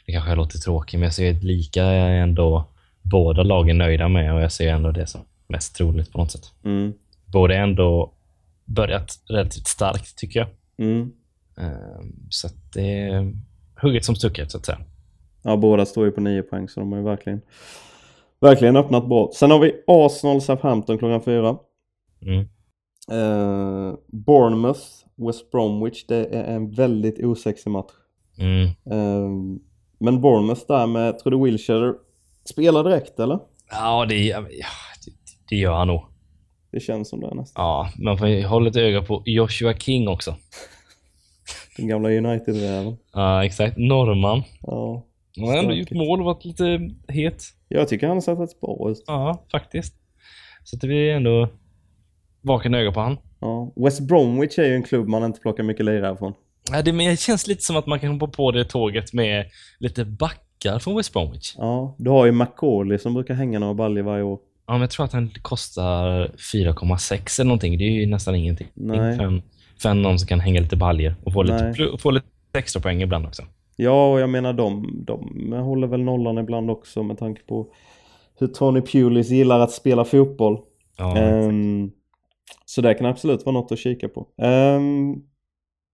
S1: det kanske låter tråkigt, men jag ser ett lika ändå båda lagen nöjda med och jag ser ändå det som mest troligt på något sätt.
S2: Mm.
S1: Båda ändå börjat relativt starkt tycker jag.
S2: Mm.
S1: Ehm, Så att det hugget som stucket så att säga.
S2: Ja, båda står ju på 9 poäng så de har ju verkligen, verkligen öppnat bra. Sen har vi Arsenal Southampton klockan fyra.
S1: Mm.
S2: Eh, Bournemouth West Bromwich. Det är en väldigt osexig match.
S1: Mm.
S2: Eh, men Bournemouth där med, tror du Wilshire spelar direkt eller?
S1: Ja, det, ja, det, det gör han nog.
S2: Det känns som det nästan.
S1: Ja, man får hålla ett öga på Joshua King också.
S2: Den gamla United-räven.
S1: Ja, exakt. Norrman.
S2: Ja.
S1: Han har ändå gjort mål och varit lite het.
S2: Jag tycker han har sett rätt bra ut.
S1: Ja, faktiskt. Så att vi är ändå vakna öga på han.
S2: Ja. West Bromwich är ju en klubb man inte plockar mycket lirare från.
S1: Ja, det, men det känns lite som att man kan hoppa på det tåget med lite backar från West Bromwich.
S2: Ja, du har ju McCauley som brukar hänga några baljor varje år.
S1: Ja, men jag tror att han kostar 4,6 eller någonting. Det är ju nästan ingenting.
S2: Nej.
S1: En, för en någon som kan hänga lite baljor och få lite,
S2: Nej.
S1: få lite extra poäng ibland också.
S2: Ja, och jag menar de, de håller väl nollan ibland också med tanke på hur Tony Pulis gillar att spela fotboll.
S1: Ja,
S2: Ehm, så det kan absolut vara något att kika på. Ehm,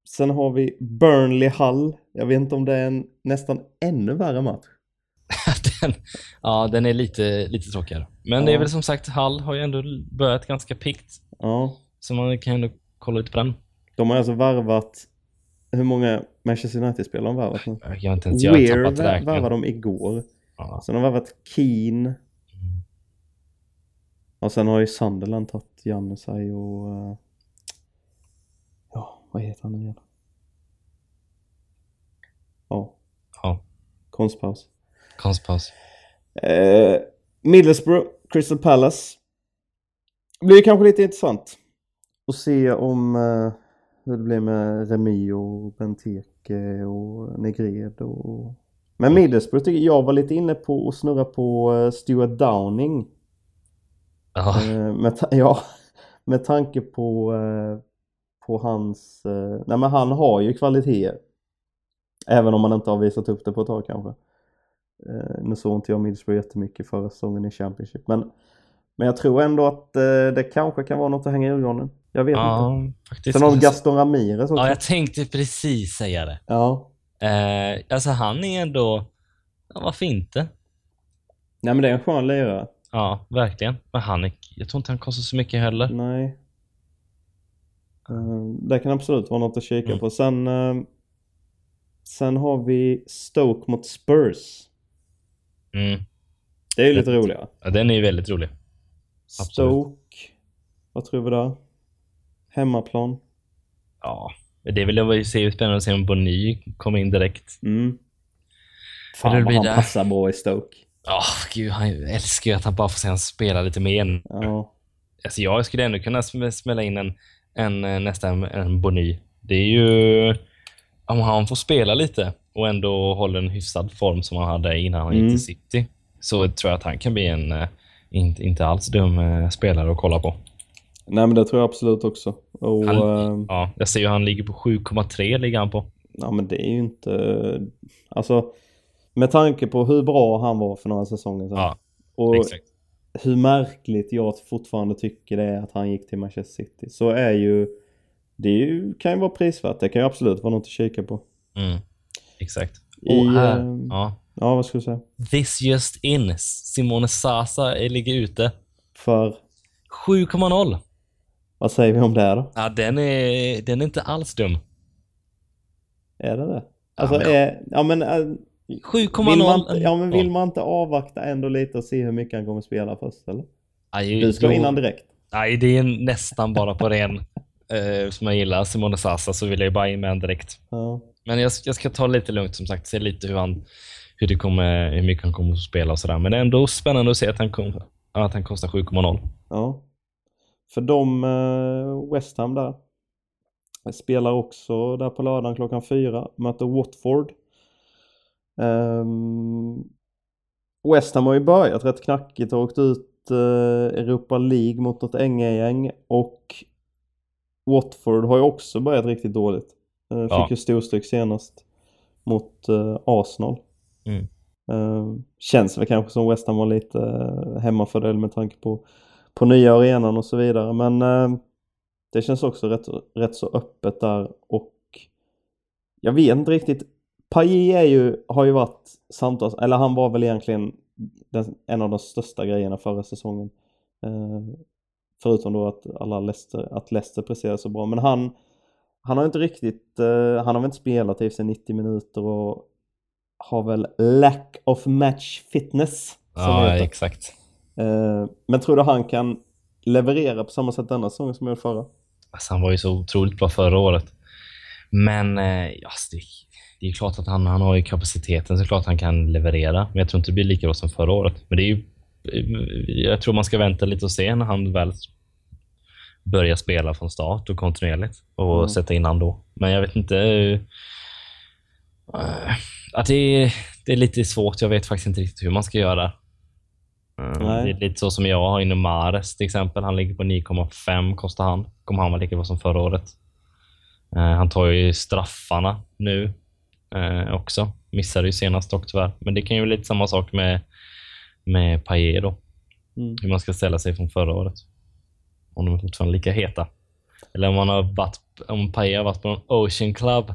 S2: sen har vi Burnley Hull. Jag vet inte om det är en nästan ännu värre match.
S1: den, ja, den är lite, lite tråkigare. Men det är
S2: Ja.
S1: väl som sagt, Hall har ju ändå börjat ganska pikt.
S2: Ja,
S1: Så man kan ändå kolla lite på den.
S2: De har alltså värvat hur många Manchester United-spelare har de värvat nu?
S1: Jag har inte ens jag
S2: Weir
S1: tappat räkningen.
S2: värvade de igår.
S1: Ja.
S2: Sen har de värvat Keen. Och sen har ju Sunderland tagit Janusaj och... eh, ja, vad heter han igen? Ja,
S1: ja,
S2: konstpaus.
S1: konstpaus.
S2: Eh, Middlesbrough, Crystal Palace. Det blir kanske lite intressant att se om eh, hur det blir med Remi och Benteke och Negred och... Men Middlesbrough tycker jag var lite inne på att snurra på eh, Stuart Downing.
S1: Ja,
S2: Eh, med, ja, med tanke på, eh, på hans... Nej men han har ju kvaliteter. Även om han inte har visat upp det på ett tag kanske. Nu såg inte jag Middlesbrough jättemycket förra säsongen i Championship. Men, men jag tror ändå att eh, det kanske kan vara något att hänga i ögonen. Jag vet inte.
S1: ja faktiskt.
S2: Sen har vi Gaston Ramirez också.
S1: Ja, jag tänkte precis säga det.
S2: Ja.
S1: Eh, alltså han är ändå... Ja, varför inte?
S2: Nej men det är en skön lirare.
S1: Ja, verkligen. Men han är... Jag tror inte han kostar så mycket heller.
S2: Nej. Eh, det kan absolut vara något att kika
S1: Mm.
S2: på. Sen, eh, sen har vi Stoke mot Spurs.
S1: Mm.
S2: Det är ju lite roligare.
S1: Ja, den är ju väldigt rolig. Absolut.
S2: Stoke. Vad tror vi där? Hemmaplan.
S1: Ja, det vill jag väl se spännande att se om Bonny kommer in direkt.
S2: Mm.
S1: det
S2: Fan vad han
S1: där.
S2: passar bra i Stoke.
S1: Ja, gud, han älskar ju att han bara får se han spela lite mer.
S2: Ja.
S1: Alltså jag skulle ändå kunna sm- smälla in en, en eh, nästan en Bonny. Det är ju... Om han får spela lite och ändå håller en hyfsad form som han hade innan han
S2: Mm.
S1: gick till City, så tror jag att han kan bli en eh, inte, inte alls dum eh, spelare att kolla på.
S2: Nej men det tror jag absolut också. Och,
S1: Han-
S2: eh,
S1: Ja, jag ser ju han ligger på 7,3 ligger han på.
S2: ja men det är ju inte... Alltså med tanke på hur bra han var för några säsonger sedan.
S1: Ja,
S2: och
S1: exakt.
S2: hur märkligt jag fortfarande tycker det är att han gick till Manchester City. Så är ju... Det är ju, kan ju vara prisvärt. Det kan ju absolut vara något att kika på.
S1: Mm, exakt.
S2: I,
S1: här,
S2: eh,
S1: ja.
S2: Ja, vad skulle du säga?
S1: This just in. Simone Sasa är- ligger ute.
S2: För...
S1: 7,0.
S2: Vad säger vi om det då?
S1: Ja, den är, den är inte alls dum.
S2: Är det det? Alltså,
S1: men-
S2: är, ja men... äh,
S1: 7,0.
S2: Vill man, inte, ja men vill
S1: Ja.
S2: man inte avvakta ändå lite och se hur mycket han kommer spela först eller?
S1: Aj,
S2: Du ska
S1: jo.
S2: in han direkt.
S1: Nej, det är nästan bara på ren eh, som jag gillar, Simone Sasa, så vill jag ju bara in med en direkt.
S2: Ja.
S1: Men jag, jag ska ta lite lugnt som sagt, se lite hur, han, hur, det kommer, hur mycket han kommer att spela och sådär. Men det är ändå spännande att se att han, kom, att han kostar 7,0.
S2: ja. För de, eh, West Ham där, spelar också där på lördagen klockan fyra, möter Watford. Um, West Ham har ju börjat rätt knackigt och åkt ut eh, Europa League mot något NG-gäng och Watford har ju också börjat riktigt dåligt. Eh, fick
S1: Ja.
S2: ju storstryk senast mot Arsenal.
S1: Mm.
S2: Uh, känns väl kanske som West Ham var lite uh, hemmafördel med tanke på, på nya arenan och så vidare. Men uh, det känns också rätt, rätt så öppet där och jag vet inte riktigt. Pajé är ju, har ju varit samtals, eller han var väl egentligen den, en av de största grejerna förra säsongen. Uh, förutom då att alla Leicester, att Leicester presterade så bra. Men han, han har inte riktigt, han har väl inte spelat i sig 90 minuter och har väl lack of match fitness.
S1: Ja, exakt.
S2: Eh, men tror du han kan leverera på samma sätt denna säsongen som han gjorde förra?
S1: Alltså, han var ju så otroligt bra förra året. Men eh, alltså, det, det är ju klart att han, han har ju kapaciteten, så klart han kan leverera. Men jag tror inte det blir lika bra som förra året. Men det är ju, jag tror man ska vänta lite och se när han väl börjar spela från start och kontinuerligt och
S2: Mm.
S1: sätta in han då. Men jag vet inte. eh, att det, är, det är lite svårt. Jag vet faktiskt inte riktigt hur man ska göra. Eh,
S2: Nej.
S1: Det är lite så som jag har inom Mares till exempel. Han ligger på 9,5 kostar han. Kommer han vara lika bra som förra året. Eh, han tar ju straffarna nu eh, också. Missade ju senast dock tyvärr. Men det kan ju vara lite samma sak med, med Payet då.
S2: Mm.
S1: Hur man ska ställa sig från förra året. Om de är fortfarande lika heta. Eller om man har varit, om Payet har varit på en Ocean Club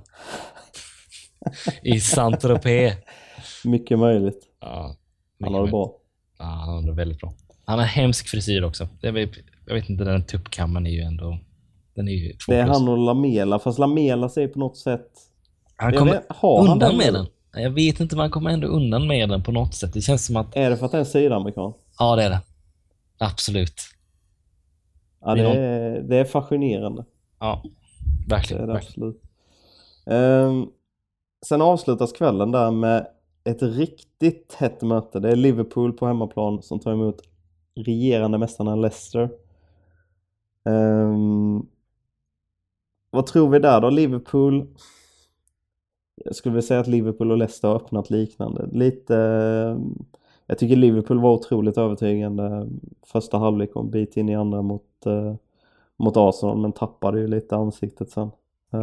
S1: i Saint-Tropez.
S2: Mycket möjligt.
S1: Ja,
S2: Han har det bra.
S1: Ja, han har det väldigt bra. Han har hemsk frisyr också. Det är, jag vet inte, den tuppkammen är ju ändå... Den är ju två
S2: Det är
S1: plus.
S2: han och Lamela, fast Lamela säger på något sätt...
S1: Han kommer
S2: vet- har han
S1: undan med
S2: nu?
S1: den. Jag vet inte, men han kommer ändå undan med den på något sätt. Det känns som att...
S2: Är det för att det är en sydamerikan?
S1: Ja, det är det. Absolut.
S2: Ja,
S1: Det
S2: det
S1: är
S2: det är fascinerande.
S1: Ja,
S2: Det
S1: verkligen.
S2: är det
S1: verkligen.
S2: absolut. Ehm, sen avslutas kvällen där med ett riktigt hett möte. Det är Liverpool på hemmaplan som tar emot regerande mästarna Leicester. Um, vad tror vi där då? Liverpool jag skulle vilja säga att Liverpool och Leicester har öppnat liknande. Lite... Ehm, jag tycker Liverpool var otroligt övertygande första halvlek och en bit in i andra mot, eh, mot Arsenal men tappade ju lite ansiktet sen.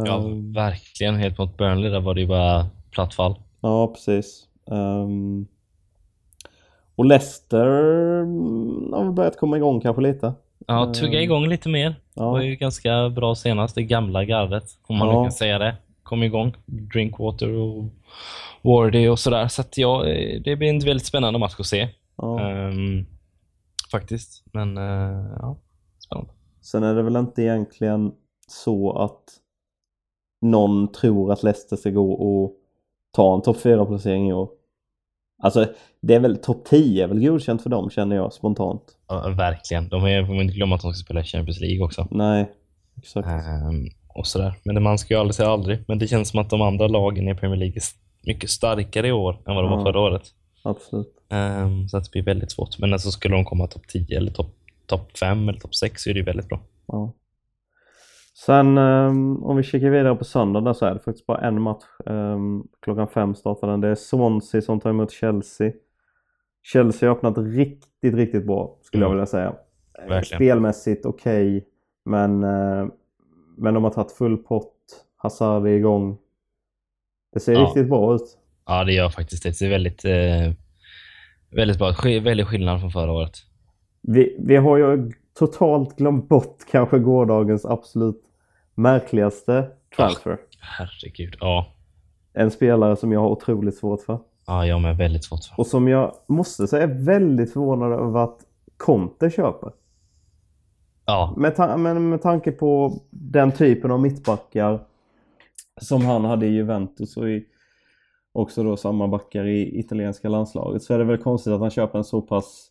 S1: Ja,
S2: Ehm,
S1: verkligen. Helt mot Burnley där var det ju bara platt fall.
S2: ja precis. Ehm, och Leicester mm, har väl börjat komma igång kanske lite.
S1: Ja, tugga
S2: Ehm,
S1: igång lite mer. Det var
S2: Ja,
S1: ju ganska bra senast. Det gamla gardet, om man
S2: Ja.
S1: nu kan säga det. Kom igång. Drinkwater och Wardy och sådär. Så att ja, eh, det blir en väldigt spännande match att se.
S2: ja.
S1: Ehm, faktiskt. Men eh, ja, spännande.
S2: Sen är det väl inte egentligen så att någon tror att Leicester ska gå och ta en topp 4-placering i år. Alltså, det är väl topp 10 är väl godkänt för dem känner jag spontant.
S1: Ja, verkligen. De är, får inte glömma att de ska spela Champions League också.
S2: Nej, exakt.
S1: Ehm, och sådär. Men man ska ju aldrig säga aldrig. Men det känns som att de andra lagen i Premier League är mycket starkare i år än vad de
S2: Ja.
S1: var förra året.
S2: Absolut.
S1: Ehm, så att det blir väldigt svårt. Men alltså skulle de komma topp 10 eller topp top 5 eller topp 6 så är det väldigt bra.
S2: Ja. Sen ehm, om vi kikar vidare på söndag där så är det faktiskt bara en match. Ehm, klockan fem startar den. Det är Swansea som tar emot Chelsea. Chelsea har öppnat riktigt, riktigt bra skulle jag
S1: Mm.
S2: vilja säga.
S1: Verkligen.
S2: Spelmässigt okej. men, eh, men de har tagit full pott. Hazard är igång. Det ser
S1: Ja.
S2: riktigt bra ut.
S1: Ja, det gör faktiskt det. Det är väldigt, eh, väldigt bra. Sk- Väldigt skillnad från förra året.
S2: Vi, vi har ju totalt glömt bort kanske gårdagens absolut märkligaste transfer.
S1: Herregud. Ja,
S2: En spelare som jag har otroligt svårt för.
S1: ja jag med väldigt svårt för.
S2: Och som jag måste säga är väldigt förvånad över att Conte köper.
S1: Ja,
S2: Med, ta- men med tanke på den typen av mittbackar som han hade i Juventus och i också då samma backar i italienska landslaget så är det väl konstigt att han köper en så pass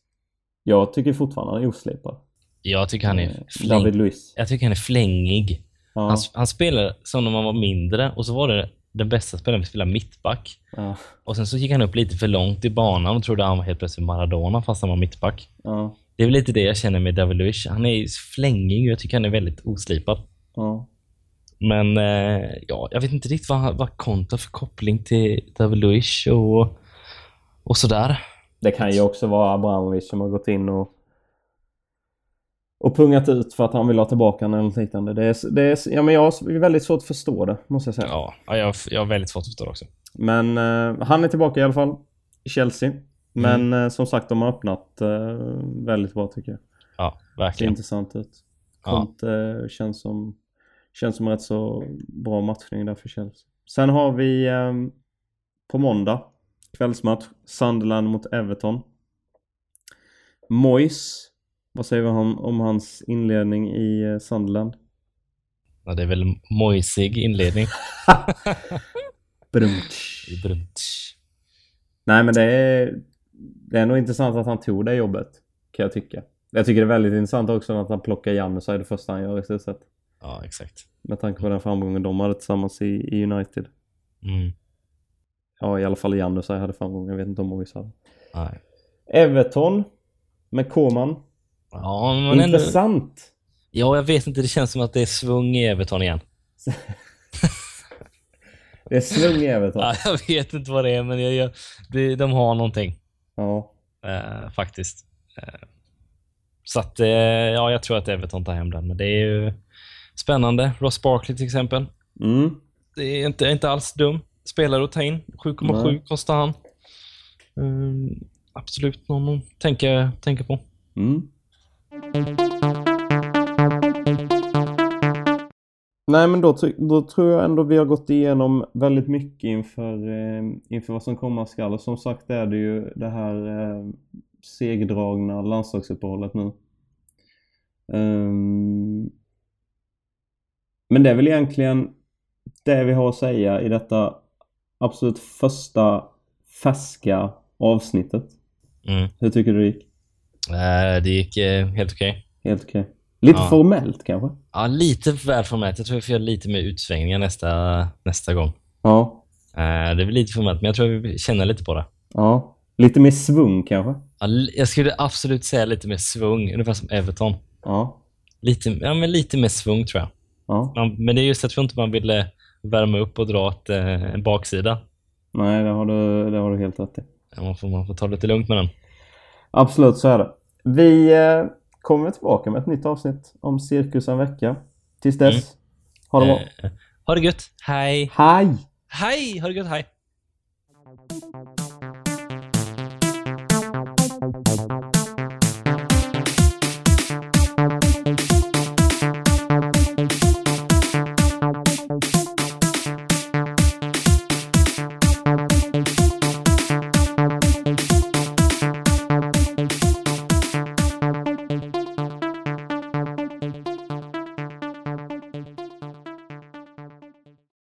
S2: jag tycker fortfarande han är oslipad.
S1: Jag tycker han är
S2: Eh,
S1: fläng...
S2: David Luiz.
S1: Jag tycker han är flängig.
S2: Ja.
S1: Han, han spelade som när man var mindre och så var det den bästa spelaren vi spelade mittback.
S2: Ja.
S1: Och sen så gick han upp lite för långt i banan och trodde han var helt plötsligt Maradona fast han var mittback.
S2: Ja.
S1: Det är väl lite det jag känner med David Luiz. Han är flängig och jag tycker han är väldigt oslipad.
S2: Ja.
S1: Men eh, ja, jag vet inte riktigt vad, vad Konto har för koppling till David Luiz och, och sådär.
S2: Det kan ju också vara Abramovic som har gått in och och pungat ut för att han vill ha tillbaka den eller något liknande. Det är, det är, ja, men jag har väldigt svårt att förstå det, måste jag säga.
S1: Ja, ja, jag, jag har väldigt svårt att förstå det också.
S2: Men eh, han är tillbaka i alla fall i Chelsea. Men eh, som sagt, de har öppnat eh, väldigt bra tycker jag.
S1: Ja,
S2: Ser
S1: verkligen.
S2: intressant ut.
S1: Ja.
S2: Conte eh, känns som känns som rätt så bra matchning där för Chelsea. Sen har vi eh, på måndag kvällsmatch Sunderland mot Everton. Moyes, vad säger vi om, om hans inledning i eh, Sunderland?
S1: Ja, det är väl mojsig inledning.
S2: Brunch.
S1: Brunt.
S2: Nej men det är, det är nog intressant att han tog det jobbet. Kan jag tycka. Jag tycker det är väldigt intressant också att han plockar Janusaj det första han gör i stort sett.
S1: Ja, exakt.
S2: Med tanke på den framgången de hade tillsammans i, i United.
S1: Mm.
S2: Ja i alla fall Janusaj hade framgång. Jag vet inte om Moise hade.
S1: Nej.
S2: Everton. Med Koman.
S1: Ja, men ändå,
S2: Intressant.
S1: ja, jag vet inte. Det känns som att det är svung i Everton igen.
S2: Det är svung i Everton.
S1: Ja, jag vet inte vad det är, men jag, jag, det, de har någonting.
S2: Ja.
S1: Eh, faktiskt. Eh, så att, eh, ja, jag tror att Everton tar hem den. Men det är ju spännande. Ross Barkley till exempel.
S2: Mm.
S1: Det är inte, inte alls dum. Spelare att ta in. 7,7
S2: Nej.
S1: kostar han. Mm, absolut någon att tänka, tänka på.
S2: Mm. Nej men då, då tror jag ändå vi har gått igenom väldigt mycket inför, eh, inför vad som komma skall. Och som sagt är det ju det här eh, segdragna landslagsuppehållet nu. Ehm, men det är väl egentligen det vi har att säga i detta absolut första färska avsnittet.
S1: Mm.
S2: Hur tycker du det gick?
S1: Eh, det gick eh, helt okej.
S2: Helt okej. Lite
S1: Ja.
S2: formellt kanske?
S1: Ja, lite väl formellt. Jag tror vi får göra lite mer utsvängningar nästa, nästa gång.
S2: Ja.
S1: Eh, det är väl lite formellt, men jag tror vi känner lite på det.
S2: Ja. Lite mer svung kanske?
S1: Ja, jag skulle absolut säga lite mer svung, ungefär som Everton.
S2: Ja.
S1: Lite, ja, men lite mer svung tror jag.
S2: Ja.
S1: Ja, men det är just att jag tror inte man ville värma upp och dra ett, eh, en baksida.
S2: Nej, det har du, det har du helt rätt i.
S1: Ja, Man får, man får ta det lite lugnt med den.
S2: Absolut, så är det. Vi eh, kommer tillbaka med ett nytt avsnitt om cirkus en vecka. Tills dess,
S1: Mm.
S2: ha det bra.
S1: Eh, ha det gött. Hej!
S2: Hej!
S1: Hej! Ha det gött. Hej!